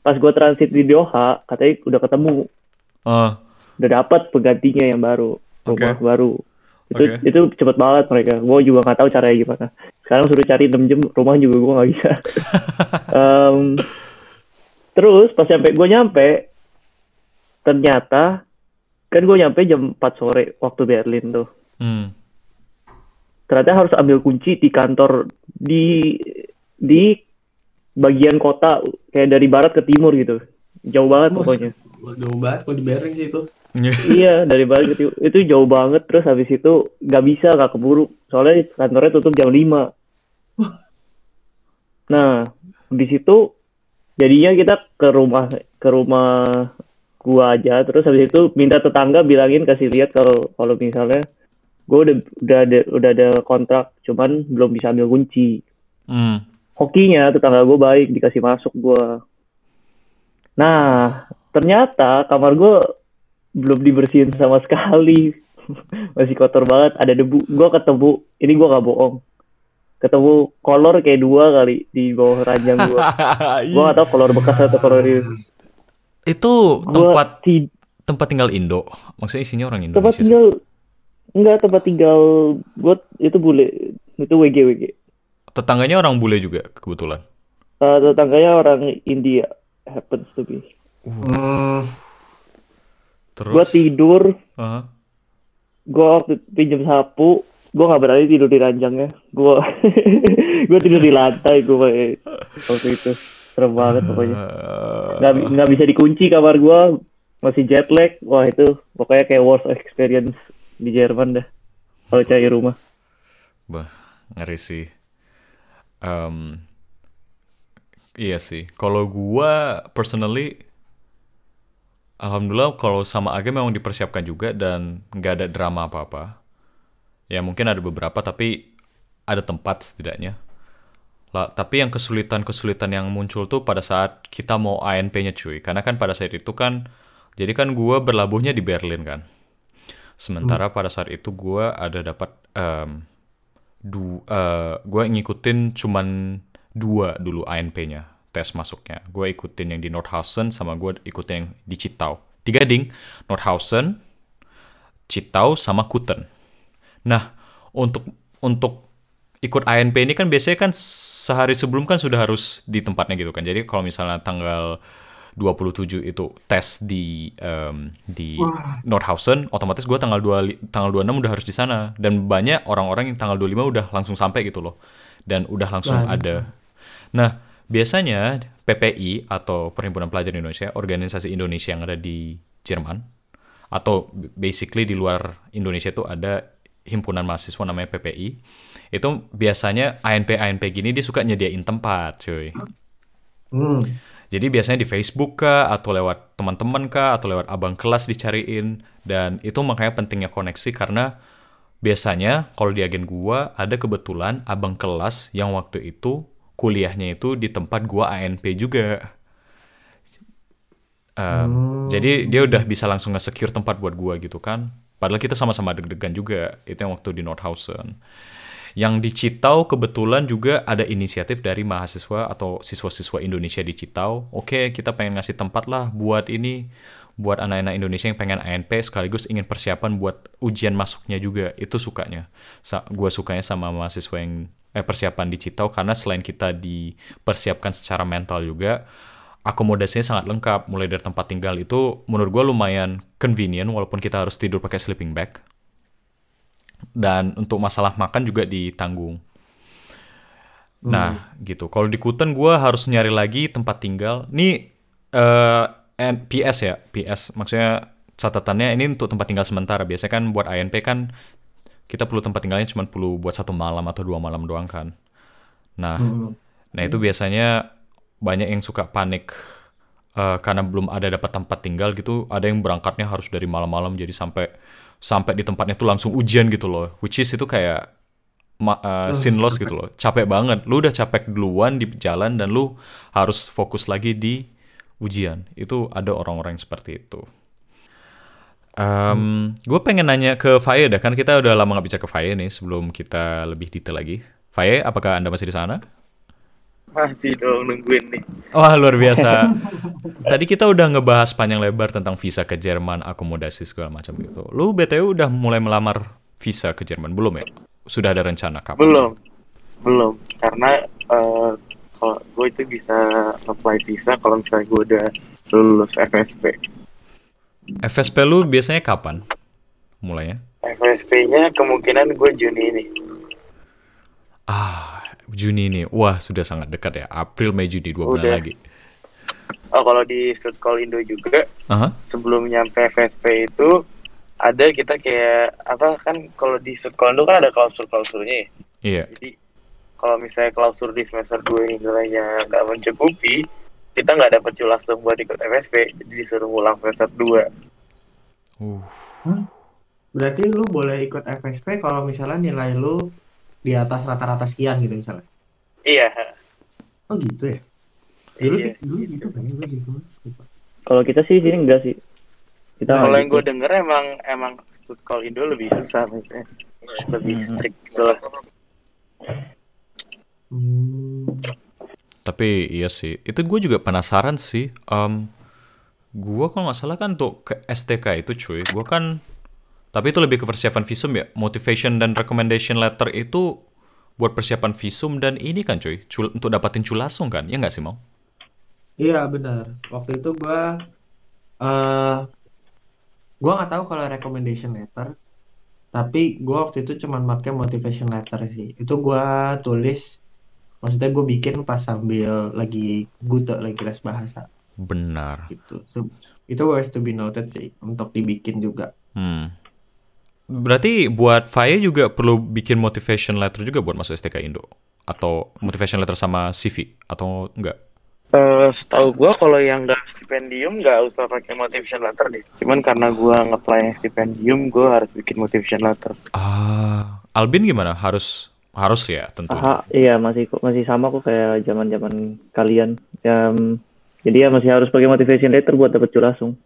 Pas gua transit di Doha, katanya udah ketemu, Ah, udah dapat penggantinya yang baru, rumah Oke. baru. Itu Oke. itu cepet banget mereka. Gua juga nggak tahu caranya gimana. Sekarang suruh cari 6 jam, rumah juga gua nggak bisa. Em, terus pas sampai gua nyampe, ternyata kan gua nyampe jam 4 sore waktu Berlin tuh. hmm. ternyata harus ambil kunci di kantor di di bagian kota kayak dari barat ke timur gitu. Jauh banget Wah. pokoknya. jauh banget kalau di Bering sih itu. Iya. Dari barat ke timur. Itu jauh banget terus habis itu nggak bisa nggak keburu. Soalnya kantornya tutup jam 5 nah di situ jadinya kita ke rumah ke rumah gua aja. Terus habis itu minta tetangga bilangin kasih lihat kalau kalau misalnya gua udah udah ada udah ada kontrak cuman belum bisa ambil kunci. Hmm. Hokinya tetangga gue baik dikasih masuk gue nah ternyata kamar gue belum dibersihin sama sekali masih kotor banget ada debu gue ketemu ini gue gak bohong ketemu kolor kayak dua kali di bawah ranjang gue gue gak tahu kolor bekas atau kolor Itu gue tempat ti- tempat tinggal Indo. Maksudnya isinya orang tempat Indonesia. sih? tinggal enggak tempat tinggal gue itu bule itu WG WG Tetangganya orang bule juga kebetulan. Eh, tetangganya orang India happens to be. Hmm, Terus? Gue tidur. Aha. gue waktu pinjam sapu gue nggak berani tidur di ranjangnya gue gue tidur di lantai gue waktu itu. Serem banget pokoknya. Nggak nggak bisa dikunci kamar gue masih jet lag. Wah itu pokoknya kayak worst experience di Jerman dah kalau cari rumah. Bah, ngeri sih. Em, iya sih. Kalau gua personally, alhamdulillah kalau sama Aga memang dipersiapkan juga dan nggak ada drama apa-apa. Ya mungkin ada beberapa tapi ada tempat setidaknya. Lah, tapi yang kesulitan-kesulitan yang muncul tuh pada saat kita mau ANP-nya cuy. Karena kan pada saat itu kan, jadi kan gua berlabuhnya di Berlin kan. Sementara pada saat itu gua ada dapat em, du, eh, gue ngikutin cuman dua dulu ANP-nya tes masuknya. Gue ikutin yang di Nordhausen sama gue ikutin yang di Cittau. Tiga ding, Nordhausen, Cittau sama Kuten. Nah, untuk untuk ikut ANP ini kan biasanya kan sehari sebelum kan sudah harus di tempatnya gitu kan. Jadi kalau misalnya tanggal 27 itu tes di em, di Wah. Nordhausen, otomatis gue tanggal 2 li- tanggal 26 udah harus di sana dan banyak orang-orang yang tanggal 25 udah langsung sampai gitu loh. Dan udah langsung Waduh. ada. Nah, biasanya PPI atau Perhimpunan Pelajar Indonesia, organisasi Indonesia yang ada di Jerman atau basically di luar Indonesia itu ada himpunan mahasiswa namanya PPI. Itu biasanya ANP-ANP gini dia suka nyediain tempat, cuy. Hmm. Jadi biasanya di Facebook kah, atau lewat teman-teman kah, atau lewat abang kelas dicariin. Dan itu makanya pentingnya koneksi karena biasanya kalau di agen gua ada kebetulan abang kelas yang waktu itu kuliahnya itu di tempat gua ANP juga. Um, Jadi dia udah bisa langsung nge-secure tempat buat gua gitu kan. Padahal kita sama-sama deg-degan juga. Itu yang waktu di Nordhausen. Yang di Citau kebetulan juga ada inisiatif dari mahasiswa atau siswa-siswa Indonesia di Citau. Oke, kita pengen ngasih tempat lah buat ini, buat anak-anak Indonesia yang pengen ANP sekaligus ingin persiapan buat ujian masuknya juga. Itu sukanya. Sa gua sukanya sama mahasiswa yang eh, persiapan di Citau karena selain kita dipersiapkan secara mental juga, akomodasinya sangat lengkap. Mulai dari tempat tinggal itu menurut gua lumayan convenient walaupun kita harus tidur pakai sleeping bag dan untuk masalah makan juga ditanggung. Nah, gitu. Kalau di Kuten gue harus nyari lagi tempat tinggal. Ini eh and PS ya, PS. Maksudnya catatannya ini untuk tempat tinggal sementara. Biasanya kan buat ANP kan kita perlu tempat tinggalnya cuma perlu buat satu malam atau dua malam doang kan. Nah, Hmm. nah itu biasanya banyak yang suka panik eh, karena belum ada dapat tempat tinggal gitu. Ada yang berangkatnya harus dari malam-malam jadi sampai sampai di tempatnya tuh langsung ujian gitu loh. Which is itu kayak ma- eh, sinless gitu loh. Capek banget. Lu udah capek duluan di jalan dan lu harus fokus lagi di ujian. Itu ada orang-orang yang seperti itu. gue pengen nanya ke Faye dah, kan kita udah lama gak bicara ke Faye nih sebelum kita lebih detail lagi. Faye, apakah Anda masih di sana? Masih dong nungguin nih. Wah, luar biasa. Tadi kita udah ngebahas panjang lebar tentang visa ke Jerman, akomodasi segala macam gitu. Lu BTW udah mulai melamar visa ke Jerman belum ya? Sudah ada rencana kapan? Belum, belum. Karena eh, kalau gue itu bisa apply visa kalau misalnya gue udah lulus FSP. FSP lu biasanya kapan? Mulainya? FSP-nya kemungkinan gue Juni ini. Ah, Juni nih. Wah, sudah sangat dekat ya. April, Mei, Juni, dua bulan lagi. Oh kalau di Sudcall Indo juga Aha. sebelum nyampe FSP itu ada kita kayak apa kan kalau di Sudcall Indo kan ada klausul-klausulnya ya. Iya. Jadi kalau misalnya klausul di semester 2 ini nilainya nggak mencukupi, kita nggak dapat langsung buat ikut FSP, jadi disuruh ngulang semester 2. Uh, Berarti lu boleh ikut FSP kalau misalnya nilai lu di atas rata-rata sekian gitu misalnya. Iya, Oh gitu ya? Dulu, Iya, dulu gitu kan gue gitu. Kalau kita sih sini enggak sih. Kita kalau nggak yang gitu. gue denger emang emang Sudcall Indo lebih susah maksudnya. Lebih strict gitu lah. Hmm. Tapi iya sih, itu gue juga penasaran sih. Um, gue kalau nggak salah kan untuk ke STK itu cuy, gue kan, tapi itu lebih ke persiapan visum ya. Motivation dan recommendation letter itu buat persiapan visum dan ini kan cuy, cul- untuk dapatin culasung kan, ya nggak sih mau? Iya benar. Waktu itu gua eh gua nggak tahu kalau recommendation letter, tapi gua waktu itu cuman pakai motivation letter sih. Itu gua tulis, maksudnya gue bikin pas sambil lagi gute lagi les bahasa Benar. gitu. So, itu worth to be noted sih untuk dibikin juga. Hmm. Berarti buat Faye juga perlu bikin motivation letter juga buat masuk STK Indo? Atau motivation letter sama CV? Atau enggak? Eh, setahu gue kalau yang nggak stipendium nggak usah pakai motivation letter deh. Cuman karena gue nge-apply yang stipendium, gue harus bikin motivation letter. Ah, Albin gimana? Harus harus ya tentu. Aha, iya masih kok masih sama kok kayak zaman-zaman kalian. Em, jadi ya masih harus pakai motivation letter buat dapat culasung.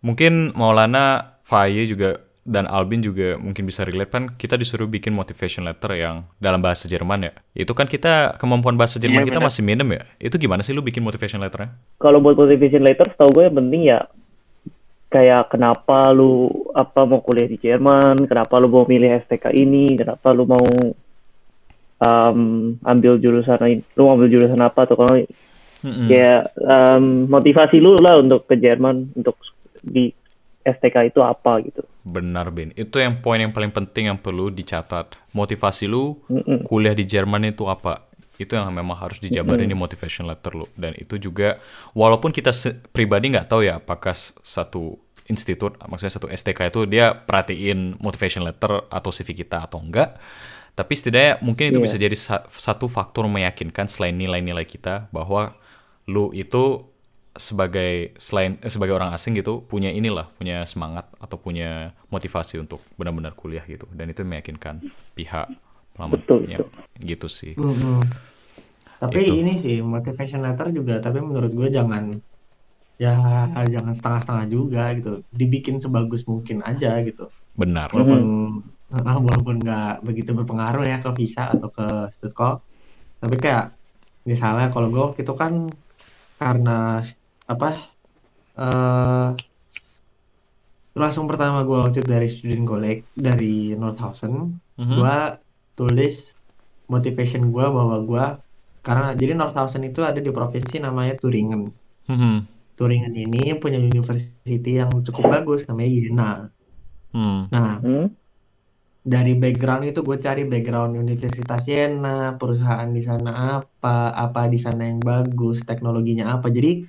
Mungkin Maulana, Faye juga dan Albin juga mungkin bisa relate kan kita disuruh bikin motivation letter yang dalam bahasa Jerman ya. Itu kan kita kemampuan bahasa Jerman Iya, kita benar. masih minim ya. Itu gimana sih lu bikin motivation letternya? Kalau buat motivation letter, setahu gue yang penting ya kayak kenapa lu apa mau kuliah di Jerman, kenapa lu mau milih STK ini, kenapa lu mau um, ambil jurusan ini, lu mau ambil jurusan apa atau kalau Mm-mm. Kayak em, motivasi lu lah untuk ke Jerman untuk di STK itu apa gitu. Benar, Bin. Itu yang poin yang paling penting yang perlu dicatat. Motivasi lu Mm-mm. kuliah di Jerman itu apa? Itu yang memang harus dijabarin di motivation letter lu. Dan itu juga, walaupun kita se- pribadi nggak tahu ya apakah satu institut, maksudnya satu STK itu dia perhatiin motivation letter atau CV kita atau enggak. Tapi setidaknya mungkin itu Iya. bisa jadi sa- satu faktor meyakinkan selain nilai-nilai kita bahwa lu itu sebagai selain eh, sebagai orang asing gitu punya inilah punya semangat atau punya motivasi untuk benar-benar kuliah gitu dan itu meyakinkan pihak pelamar Betul, ya, gitu sih Mm-mm. Tapi Itu. ini sih motivation letter juga, tapi menurut gue jangan ya jangan setengah-setengah juga gitu. Dibikin sebagus mungkin aja gitu. benar Walaupun ah, walaupun nggak begitu berpengaruh ya ke visa atau ke studcall. Tapi kayak misalnya kalau gue waktu itu kan karena apa eh langsung pertama gue waktu dari student college dari Northhausen Mhm. gue tulis motivation gue bahwa gue karena jadi Northhausen itu ada di provinsi namanya Turingen Mhm. Turingen ini punya university yang cukup bagus namanya Jena Hmm. nah Hmm? dari background itu gue cari background Universitas Jena perusahaan di sana apa apa di sana yang bagus teknologinya apa jadi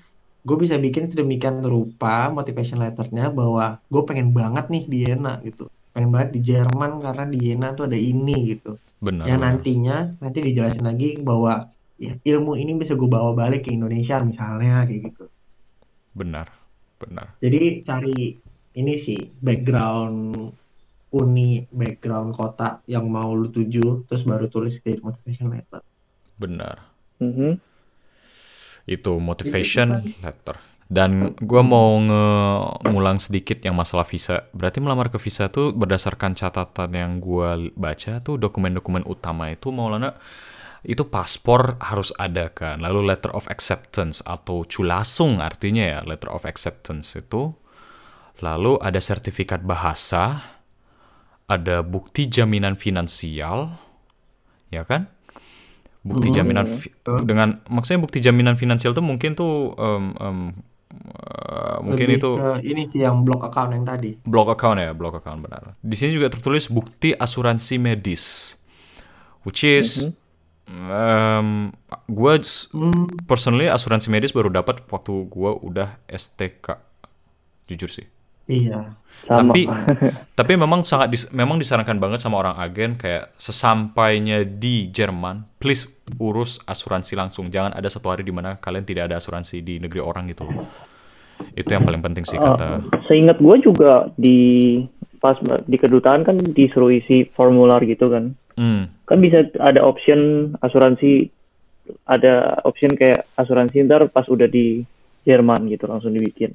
gue bisa bikin sedemikian rupa motivation letternya bahwa gue pengen banget nih di Jena gitu pengen banget di Jerman karena di Jena tuh ada ini gitu benar yang benar. nantinya nanti dijelasin lagi bahwa ya, ilmu ini bisa gue bawa balik ke Indonesia misalnya kayak gitu. benar benar Jadi cari ini sih background uni, background kota yang mau lu tuju, terus baru tulis di motivation letter. benar Mhm. Itu motivation letter. Dan gue mau nge- ngulang sedikit yang masalah visa. Berarti melamar ke visa tuh berdasarkan catatan yang gue baca tuh dokumen-dokumen utama itu Maulana itu paspor harus ada kan? Lalu letter of acceptance atau culasung artinya ya letter of acceptance itu. Lalu ada sertifikat bahasa ada bukti jaminan finansial ya kan bukti Hmm, jaminan fi- dengan maksudnya bukti jaminan finansial tuh mungkin tuh em, em, eh, mungkin Lebih itu ke ini sih yang blok account yang tadi. block account ya block account benar. Di sini juga tertulis bukti asuransi medis which is em, gua s- Hmm, personally asuransi medis baru dapat waktu gua udah STK jujur sih iya. Sama. tapi tapi memang sangat dis- memang disarankan banget sama orang agen kayak sesampainya di Jerman please urus asuransi langsung jangan ada satu hari di mana kalian tidak ada asuransi di negeri orang gitu loh itu yang paling penting sih Oh, kata seingat gue juga di pas di kedutaan kan disuruh isi formular gitu kan. hmm, Kan bisa ada option asuransi ada option kayak asuransi ntar pas udah di Jerman gitu langsung dibikin.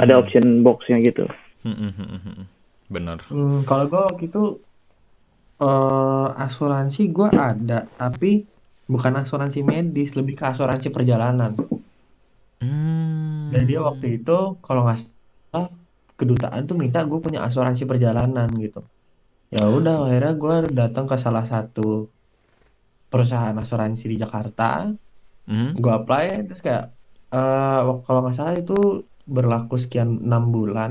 Ada Hmm. option boxnya gitu. hmm, hmm, hmm, hmm, hmm. benar Hmm, kalau gue waktu itu eh asuransi gue ada, tapi bukan asuransi medis, lebih ke asuransi perjalanan. Hmm. Jadi waktu itu kalau nggak salah kedutaan tuh minta gue punya asuransi perjalanan gitu. Ya udah akhirnya gue datang ke salah satu perusahaan asuransi di Jakarta, Hmm. gue apply terus kayak eh kalau nggak salah itu berlaku sekian enam bulan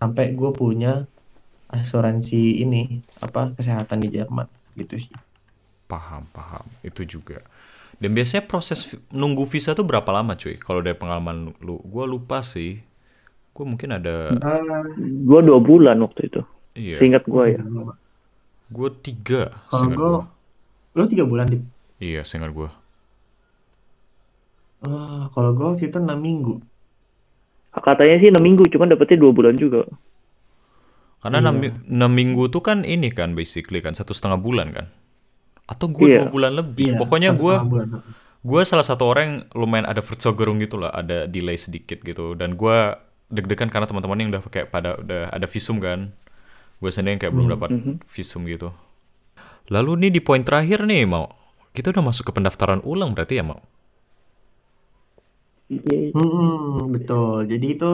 sampai gue punya asuransi ini apa kesehatan di Jerman gitu sih. Paham, paham. Itu juga. Dan biasanya proses nunggu visa tuh berapa lama cuy? Kalau dari pengalaman lu, gue lupa sih. Gue mungkin ada, Gue dua bulan waktu itu. iya. Seingat gue ya. Gue tiga, Kalau gue, lu tiga bulan di, Iya, seingat gue. Ah, kalau gue waktu itu enam minggu. Katanya sih 6 minggu, cuman dapetnya dua bulan juga. Karena Iya. enam mi- enam minggu tuh kan ini kan basically kan satu setengah bulan kan? Atau gue Iya. dua bulan lebih. Iya, Pokoknya gue gue salah satu orang yang lumayan ada vertigerung gitu lah, ada delay sedikit gitu. Dan gue deg-degan karena teman-teman yang udah kayak pada udah ada visum kan. Gue sendiri yang kayak belum dapat visum gitu. Lalu nih di poin terakhir nih mau kita udah masuk ke pendaftaran ulang berarti ya mau? Iya, Hmm, betul. Jadi itu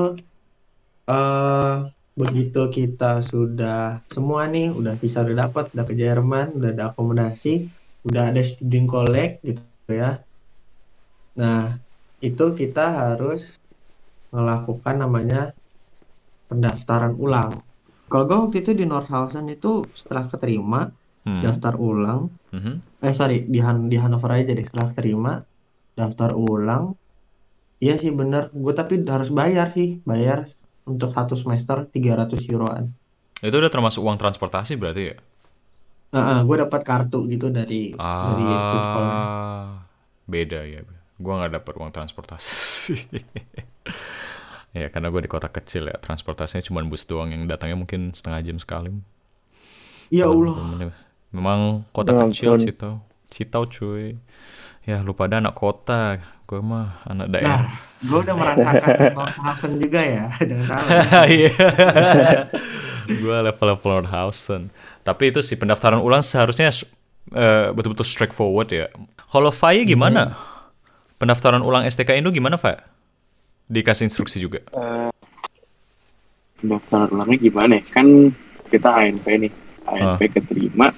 eh begitu kita sudah semua nih, udah bisa udah dapat, udah ke Jerman, udah ada akomodasi, udah ada student collect gitu ya. Nah, itu kita harus melakukan namanya pendaftaran ulang. Kalau gue waktu itu di Nordhausen itu setelah keterima Hmm. daftar ulang, Mhm. eh sorry di Han di Hannover aja deh setelah terima daftar ulang. Iya sih bener, gue tapi harus bayar sih, bayar untuk satu semester 300 euroan. Itu udah termasuk uang transportasi berarti ya? gue dapat kartu gitu dari dari. Ah, beda ya. Gua nggak dapat uang transportasi. ya karena gue di kota kecil ya, transportasinya cuma bus doang yang datangnya mungkin setengah jam sekali. Ya Allah, Memang kota Ya kecil ampun. Citau. Citau cuy. Ya lu pada anak kota, gue mah anak daerah. nah gue udah merasakan Nordhausen juga ya, jangan salah. Iya. gue level-level Nordhausen. Tapi itu sih pendaftaran ulang seharusnya eh, betul-betul straightforward ya. Kalau Faye gimana? Pendaftaran ulang STK Indo gimana, Faye? Dikasih instruksi juga. Daftar ulangnya gimana ya? Kan kita ANP nih. ANP keterima.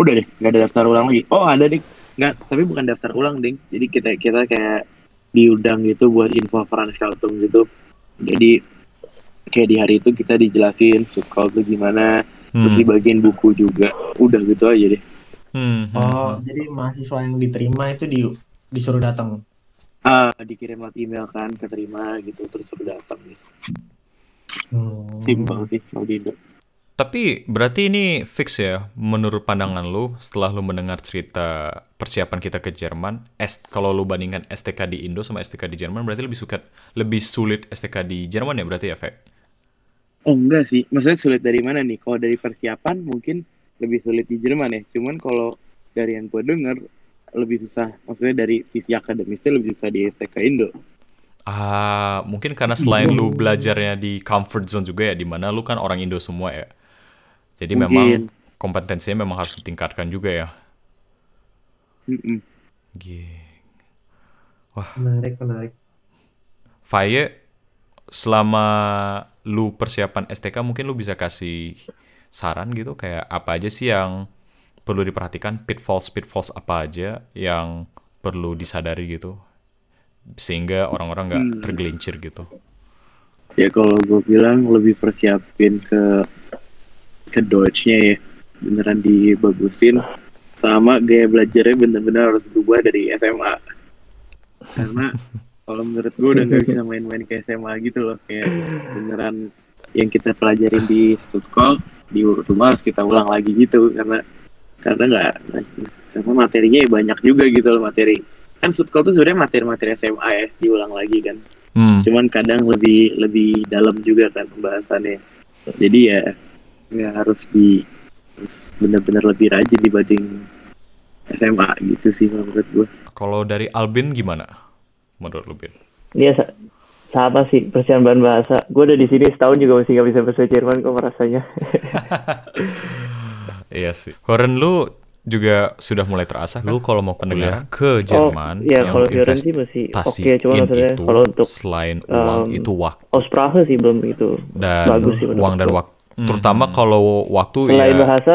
Udah deh, nggak ada daftar ulang lagi. Oh ada deh, nggak. Tapi bukan daftar ulang ding. Jadi kita kita kayak diundang gitu buat info Veranstaltung gitu. Jadi kayak di hari itu kita dijelasin Sutkol tuh gimana, terus Hmm. dibagiin buku juga. Udah gitu aja deh. Hmm, hmm, Oh, hmm. jadi mahasiswa yang diterima itu di disuruh datang. Ah, dikirim lewat email kan, keterima gitu, terus suruh datang. Hmm. Simpel sih kalau di Indo. Tapi berarti ini fix ya, menurut pandangan lu setelah lu mendengar cerita persiapan kita ke Jerman, S kalau lu bandingkan STK di Indo sama STK di Jerman, berarti lebih suka lebih sulit STK di Jerman ya berarti ya, Fek? Oh enggak sih, maksudnya sulit dari mana nih? Kalau dari persiapan mungkin lebih sulit di Jerman ya. Cuman kalau dari yang gue denger lebih susah, maksudnya dari sisi akademisnya lebih susah di STK Indo. Ah, mungkin karena selain lu belajarnya di comfort zone juga ya, di mana lu kan orang Indo semua ya. Jadi Mungkin. memang kompetensinya memang harus ditingkatkan juga ya. Gih. Menarik, menarik. Faye, selama lu persiapan STK mungkin lu bisa kasih saran gitu kayak apa aja sih yang perlu diperhatikan, pitfalls pitfalls apa aja yang perlu disadari gitu sehingga orang-orang nggak Hmm. tergelincir gitu. Ya kalau gue bilang lebih persiapin ke ke Deutsch-nya ya, beneran dibagusin. Sama gaya belajarnya bener-bener harus berubah dari SMA. Karena kalau menurut gue udah nggak bisa main-main ke SMA gitu loh, kayak beneran yang kita pelajarin di Stutkol di rumah harus kita ulang lagi gitu karena karena nggak karena materinya ya banyak juga gitu loh materi kan Stutkol tuh sebenarnya materi-materi SMA ya diulang lagi kan Hmm. cuman kadang lebih lebih dalam juga kan pembahasannya jadi ya ya harus di harus benar-benar lebih rajin dibanding SMA gitu sih menurut gue Kalau dari Albin gimana? Menurut lu, Bin? Iya sa- sama sih persiapan bahasa. Gue udah di sini setahun juga masih nggak bisa bahasa Jerman kok rasanya. Iya sih. Horen lu juga sudah mulai terasa kan? Lu kalau mau kuliah ke Jerman iya, yang kalau Horen sih masih oke, cuma maksudnya itu kalau untuk, selain uang um, itu waktu Oh Sprache sih belum itu dan bagus sih menurut uang dan gua. Waktu. Terutama kalau waktu Selain ya bahasa,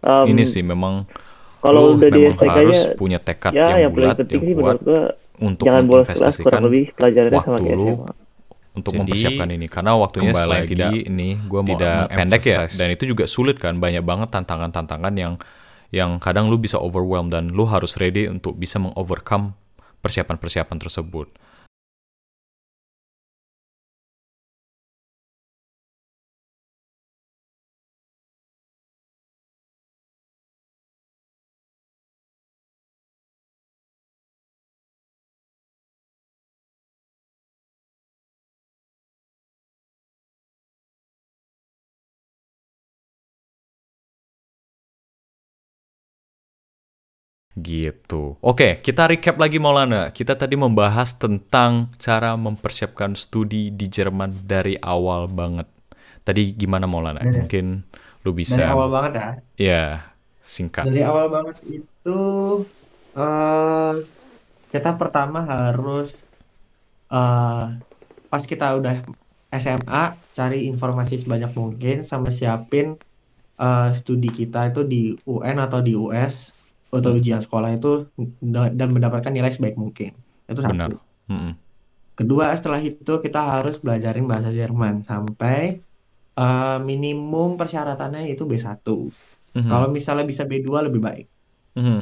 um, ini sih memang kalau lu udah di memang STK-nya, harus punya tekad ya yang yang paling bulat, yang sih kuat untuk jangan bolos kelas menginvestasikan kurang lebih pelajarannya sama waktu lu untuk Jadi, mempersiapkan ini karena waktunya kembali selain lagi tidak ini gua mau tidak pendek ya dan itu juga sulit kan banyak banget tantangan-tantangan yang yang kadang lu bisa overwhelm dan lu harus ready untuk bisa mengovercome persiapan-persiapan tersebut. Gitu. Oke, kita recap lagi Maulana. Kita tadi membahas tentang cara mempersiapkan studi di Jerman dari awal banget. Tadi gimana Maulana? Dari- Mungkin lu Dari bisa awal banget ya. ya singkat. Dari awal banget itu eh kita pertama harus eh pas kita udah SMA cari informasi sebanyak mungkin sama siapin eh, studi kita itu di UN atau di US atau ujian sekolah itu dan mendapatkan nilai sebaik mungkin. Itu satu. benar. Mm-mm. Kedua, setelah itu kita harus belajarin bahasa Jerman sampai eh, minimum persyaratannya itu B1. Mhm. Kalau misalnya bisa B2 lebih baik. Mhm.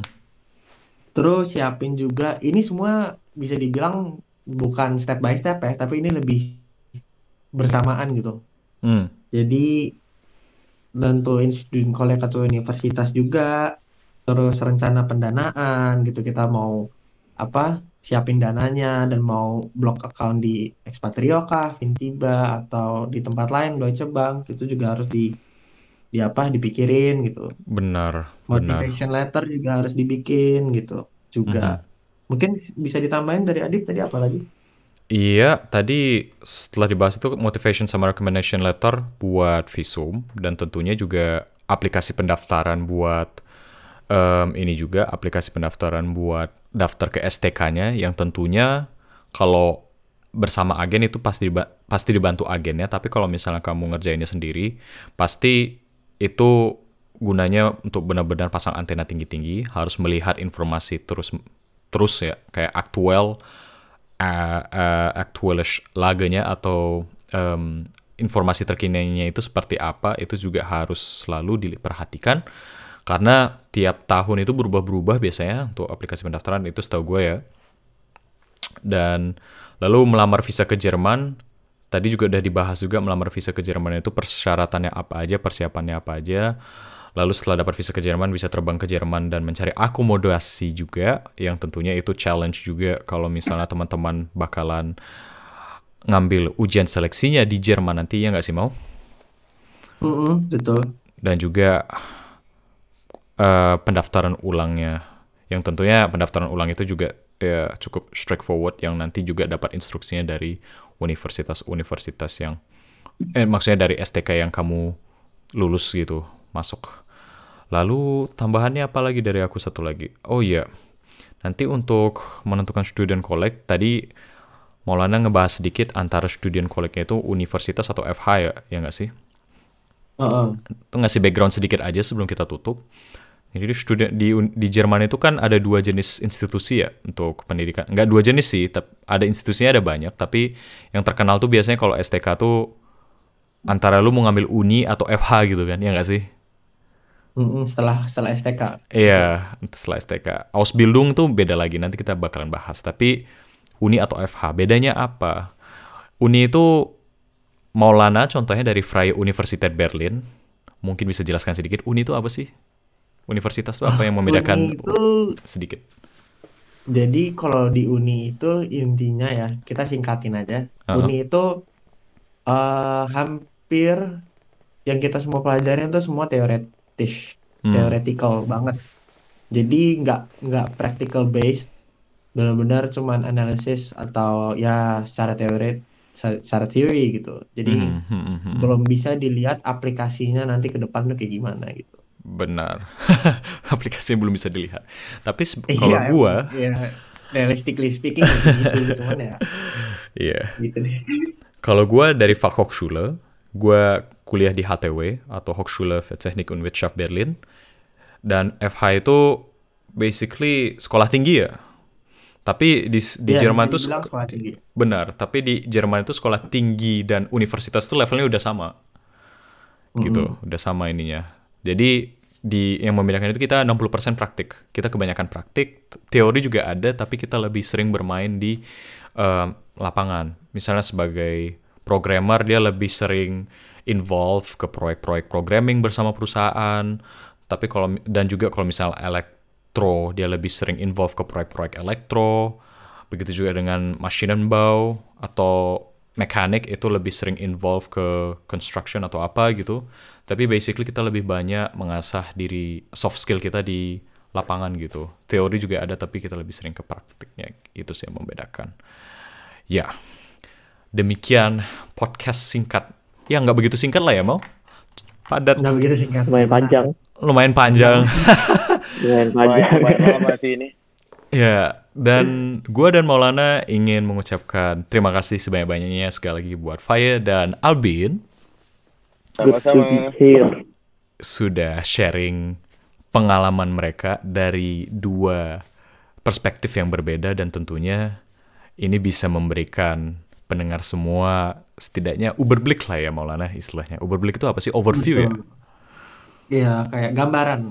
Terus siapin juga, ini semua bisa dibilang bukan step by step ya, tapi ini lebih bersamaan gitu. Mm. Jadi nentuin student collect atau universitas juga, terus rencana pendanaan gitu kita mau apa siapin dananya dan mau blok account di Expatrio kah, Fintiba atau di tempat lain Deutsche Bank itu juga harus di di apa dipikirin gitu. Benar, benar. Motivation letter juga harus dibikin gitu juga. Mungkin bisa ditambahin dari Adib tadi apa lagi? Iya, tadi setelah dibahas itu motivation sama recommendation letter buat visum dan tentunya juga aplikasi pendaftaran buat em, ini juga aplikasi pendaftaran buat daftar ke STK-nya yang tentunya kalau bersama agen itu pasti pasti dibantu agennya, tapi kalau misalnya kamu ngerjainnya sendiri, pasti itu gunanya untuk benar-benar pasang antena tinggi-tinggi, harus melihat informasi terus terus ya kayak aktual uh, uh, actualish laganya atau em, informasi terkininya itu seperti apa itu juga harus selalu diperhatikan karena tiap tahun itu berubah-berubah biasanya untuk aplikasi pendaftaran itu setahu gue ya. Dan lalu melamar visa ke Jerman tadi juga udah dibahas juga melamar visa ke Jerman itu persyaratannya apa aja persiapannya apa aja. Lalu setelah dapat visa ke Jerman bisa terbang ke Jerman dan mencari akomodasi juga yang tentunya itu challenge juga kalau misalnya teman-teman bakalan ngambil ujian seleksinya di Jerman nanti ya nggak sih mau? Mm-mm, betul. dan juga eh, pendaftaran ulangnya. Yang tentunya pendaftaran ulang itu juga ya cukup straightforward yang nanti juga dapat instruksinya dari universitas-universitas yang eh maksudnya dari STK yang kamu lulus gitu masuk. Lalu tambahannya apa lagi dari aku satu lagi? Oh iya. Nanti untuk menentukan student collect tadi Maulana ngebahas sedikit antara student collect-nya itu universitas atau FH ya ya nggak sih? Heeh. itu ngasih background sedikit aja sebelum kita tutup. Jadi di student di Jerman itu kan ada dua jenis institusi ya untuk pendidikan. Nggak dua jenis sih, tap- ada institusinya ada banyak, tapi yang terkenal tuh biasanya kalau STK tuh antara lu mau ngambil uni atau FH gitu kan, ya nggak sih? Setelah setelah STK. Iya, setelah STK. Ausbildung tuh beda lagi, nanti kita bakalan bahas. Tapi uni atau FH, bedanya apa? Uni itu Maulana contohnya dari Freie Universität Berlin. Mungkin bisa jelaskan sedikit, uni itu apa sih? Universitas itu apa yang membedakan Uni itu sedikit? jadi kalau di Uni itu intinya ya kita singkatin aja. Uh-uh. Uni itu eh, hampir yang kita semua pelajarin itu semua teoretis, Hmm. theoretical banget. Jadi nggak nggak practical based, benar-benar cuman analisis atau ya secara teori secara teori gitu. Jadi Hmm, hmm, hmm, hmm. belum bisa dilihat aplikasinya nanti ke depan tuh kayak gimana gitu. Benar. Aplikasinya belum bisa dilihat. Tapi se- kalau gua, ya realistically speaking gitu, cuman ya iya. gitu deh. Kalau gua dari Fachhochschule, gua kuliah di HTW atau Hochschule für Technik und Wirtschaft Berlin. Dan FH itu basically sekolah tinggi ya. Tapi di di Iya, Jerman tinggi. benar, tapi di Jerman itu sekolah tinggi dan universitas tuh levelnya udah sama. Gitu, udah sama ininya. Jadi di yang membedakan itu kita 60% praktik. Kita kebanyakan praktik, teori juga ada tapi kita lebih sering bermain di eh, lapangan. Misalnya sebagai programmer dia lebih sering involve ke proyek-proyek programming bersama perusahaan. Tapi kalau dan juga kalau misal elektro dia lebih sering involve ke proyek-proyek elektro. Begitu juga dengan Maschinenbau atau mekanik itu lebih sering involve ke construction atau apa gitu. Tapi basically kita lebih banyak mengasah diri soft skill kita di lapangan gitu. Teori juga ada tapi kita lebih sering ke praktiknya. Itu sih yang membedakan. Ya, demikian podcast singkat. Ya nggak begitu singkat lah ya mau. Padat, Nggak begitu singkat. lumayan panjang lumayan panjang. lumayan Lumayan panjang lumayan lama sih ini. Ya, dan gua dan Maulana ingin mengucapkan terima kasih sebanyak-banyaknya sekali lagi buat Faya dan Albin Sama-sama. here sudah sharing pengalaman mereka dari dua perspektif yang berbeda dan tentunya ini bisa memberikan pendengar semua setidaknya Uberblick lah ya Maulana istilahnya. Uberblick itu apa sih? Overview ya? Betul. Iya, kayak gambaran.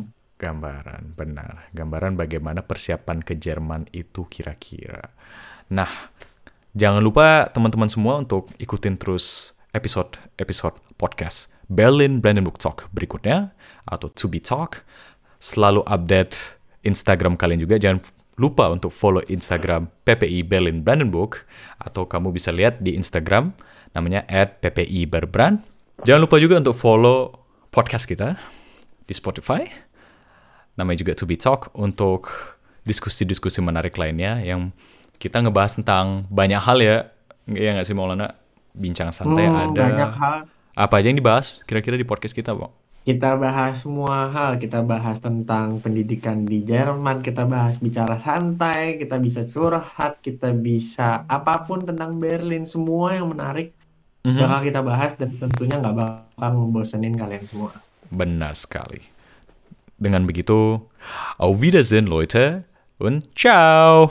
Gambaran, benar. Gambaran bagaimana persiapan ke Jerman itu kira-kira. Nah, jangan lupa teman-teman semua untuk ikutin terus episode-episode podcast Berlin Brandenburg Talk berikutnya atau To Be Talk. Selalu update Instagram kalian juga. Jangan lupa untuk follow Instagram PPI Berlin Brandenburg atau kamu bisa lihat di Instagram namanya @ppi berbrand. Jangan lupa juga untuk follow podcast kita di Spotify. Namanya juga To Be Talk untuk diskusi-diskusi menarik lainnya yang kita ngebahas tentang banyak hal ya. Ya nggak sih Maulana? Bincang santai Hmm, ada. banyak hal. Apa aja yang dibahas kira-kira di podcast kita, Bang? Kita bahas semua hal, kita bahas tentang pendidikan di Jerman, kita bahas bicara santai, kita bisa curhat, kita bisa apa pun tentang Berlin, semua yang menarik Mhm. bakal kita bahas dan tentunya nggak bakal ngebosenin kalian semua. Benar sekali. Dengan begitu, auf Wiedersehen Leute und ciao.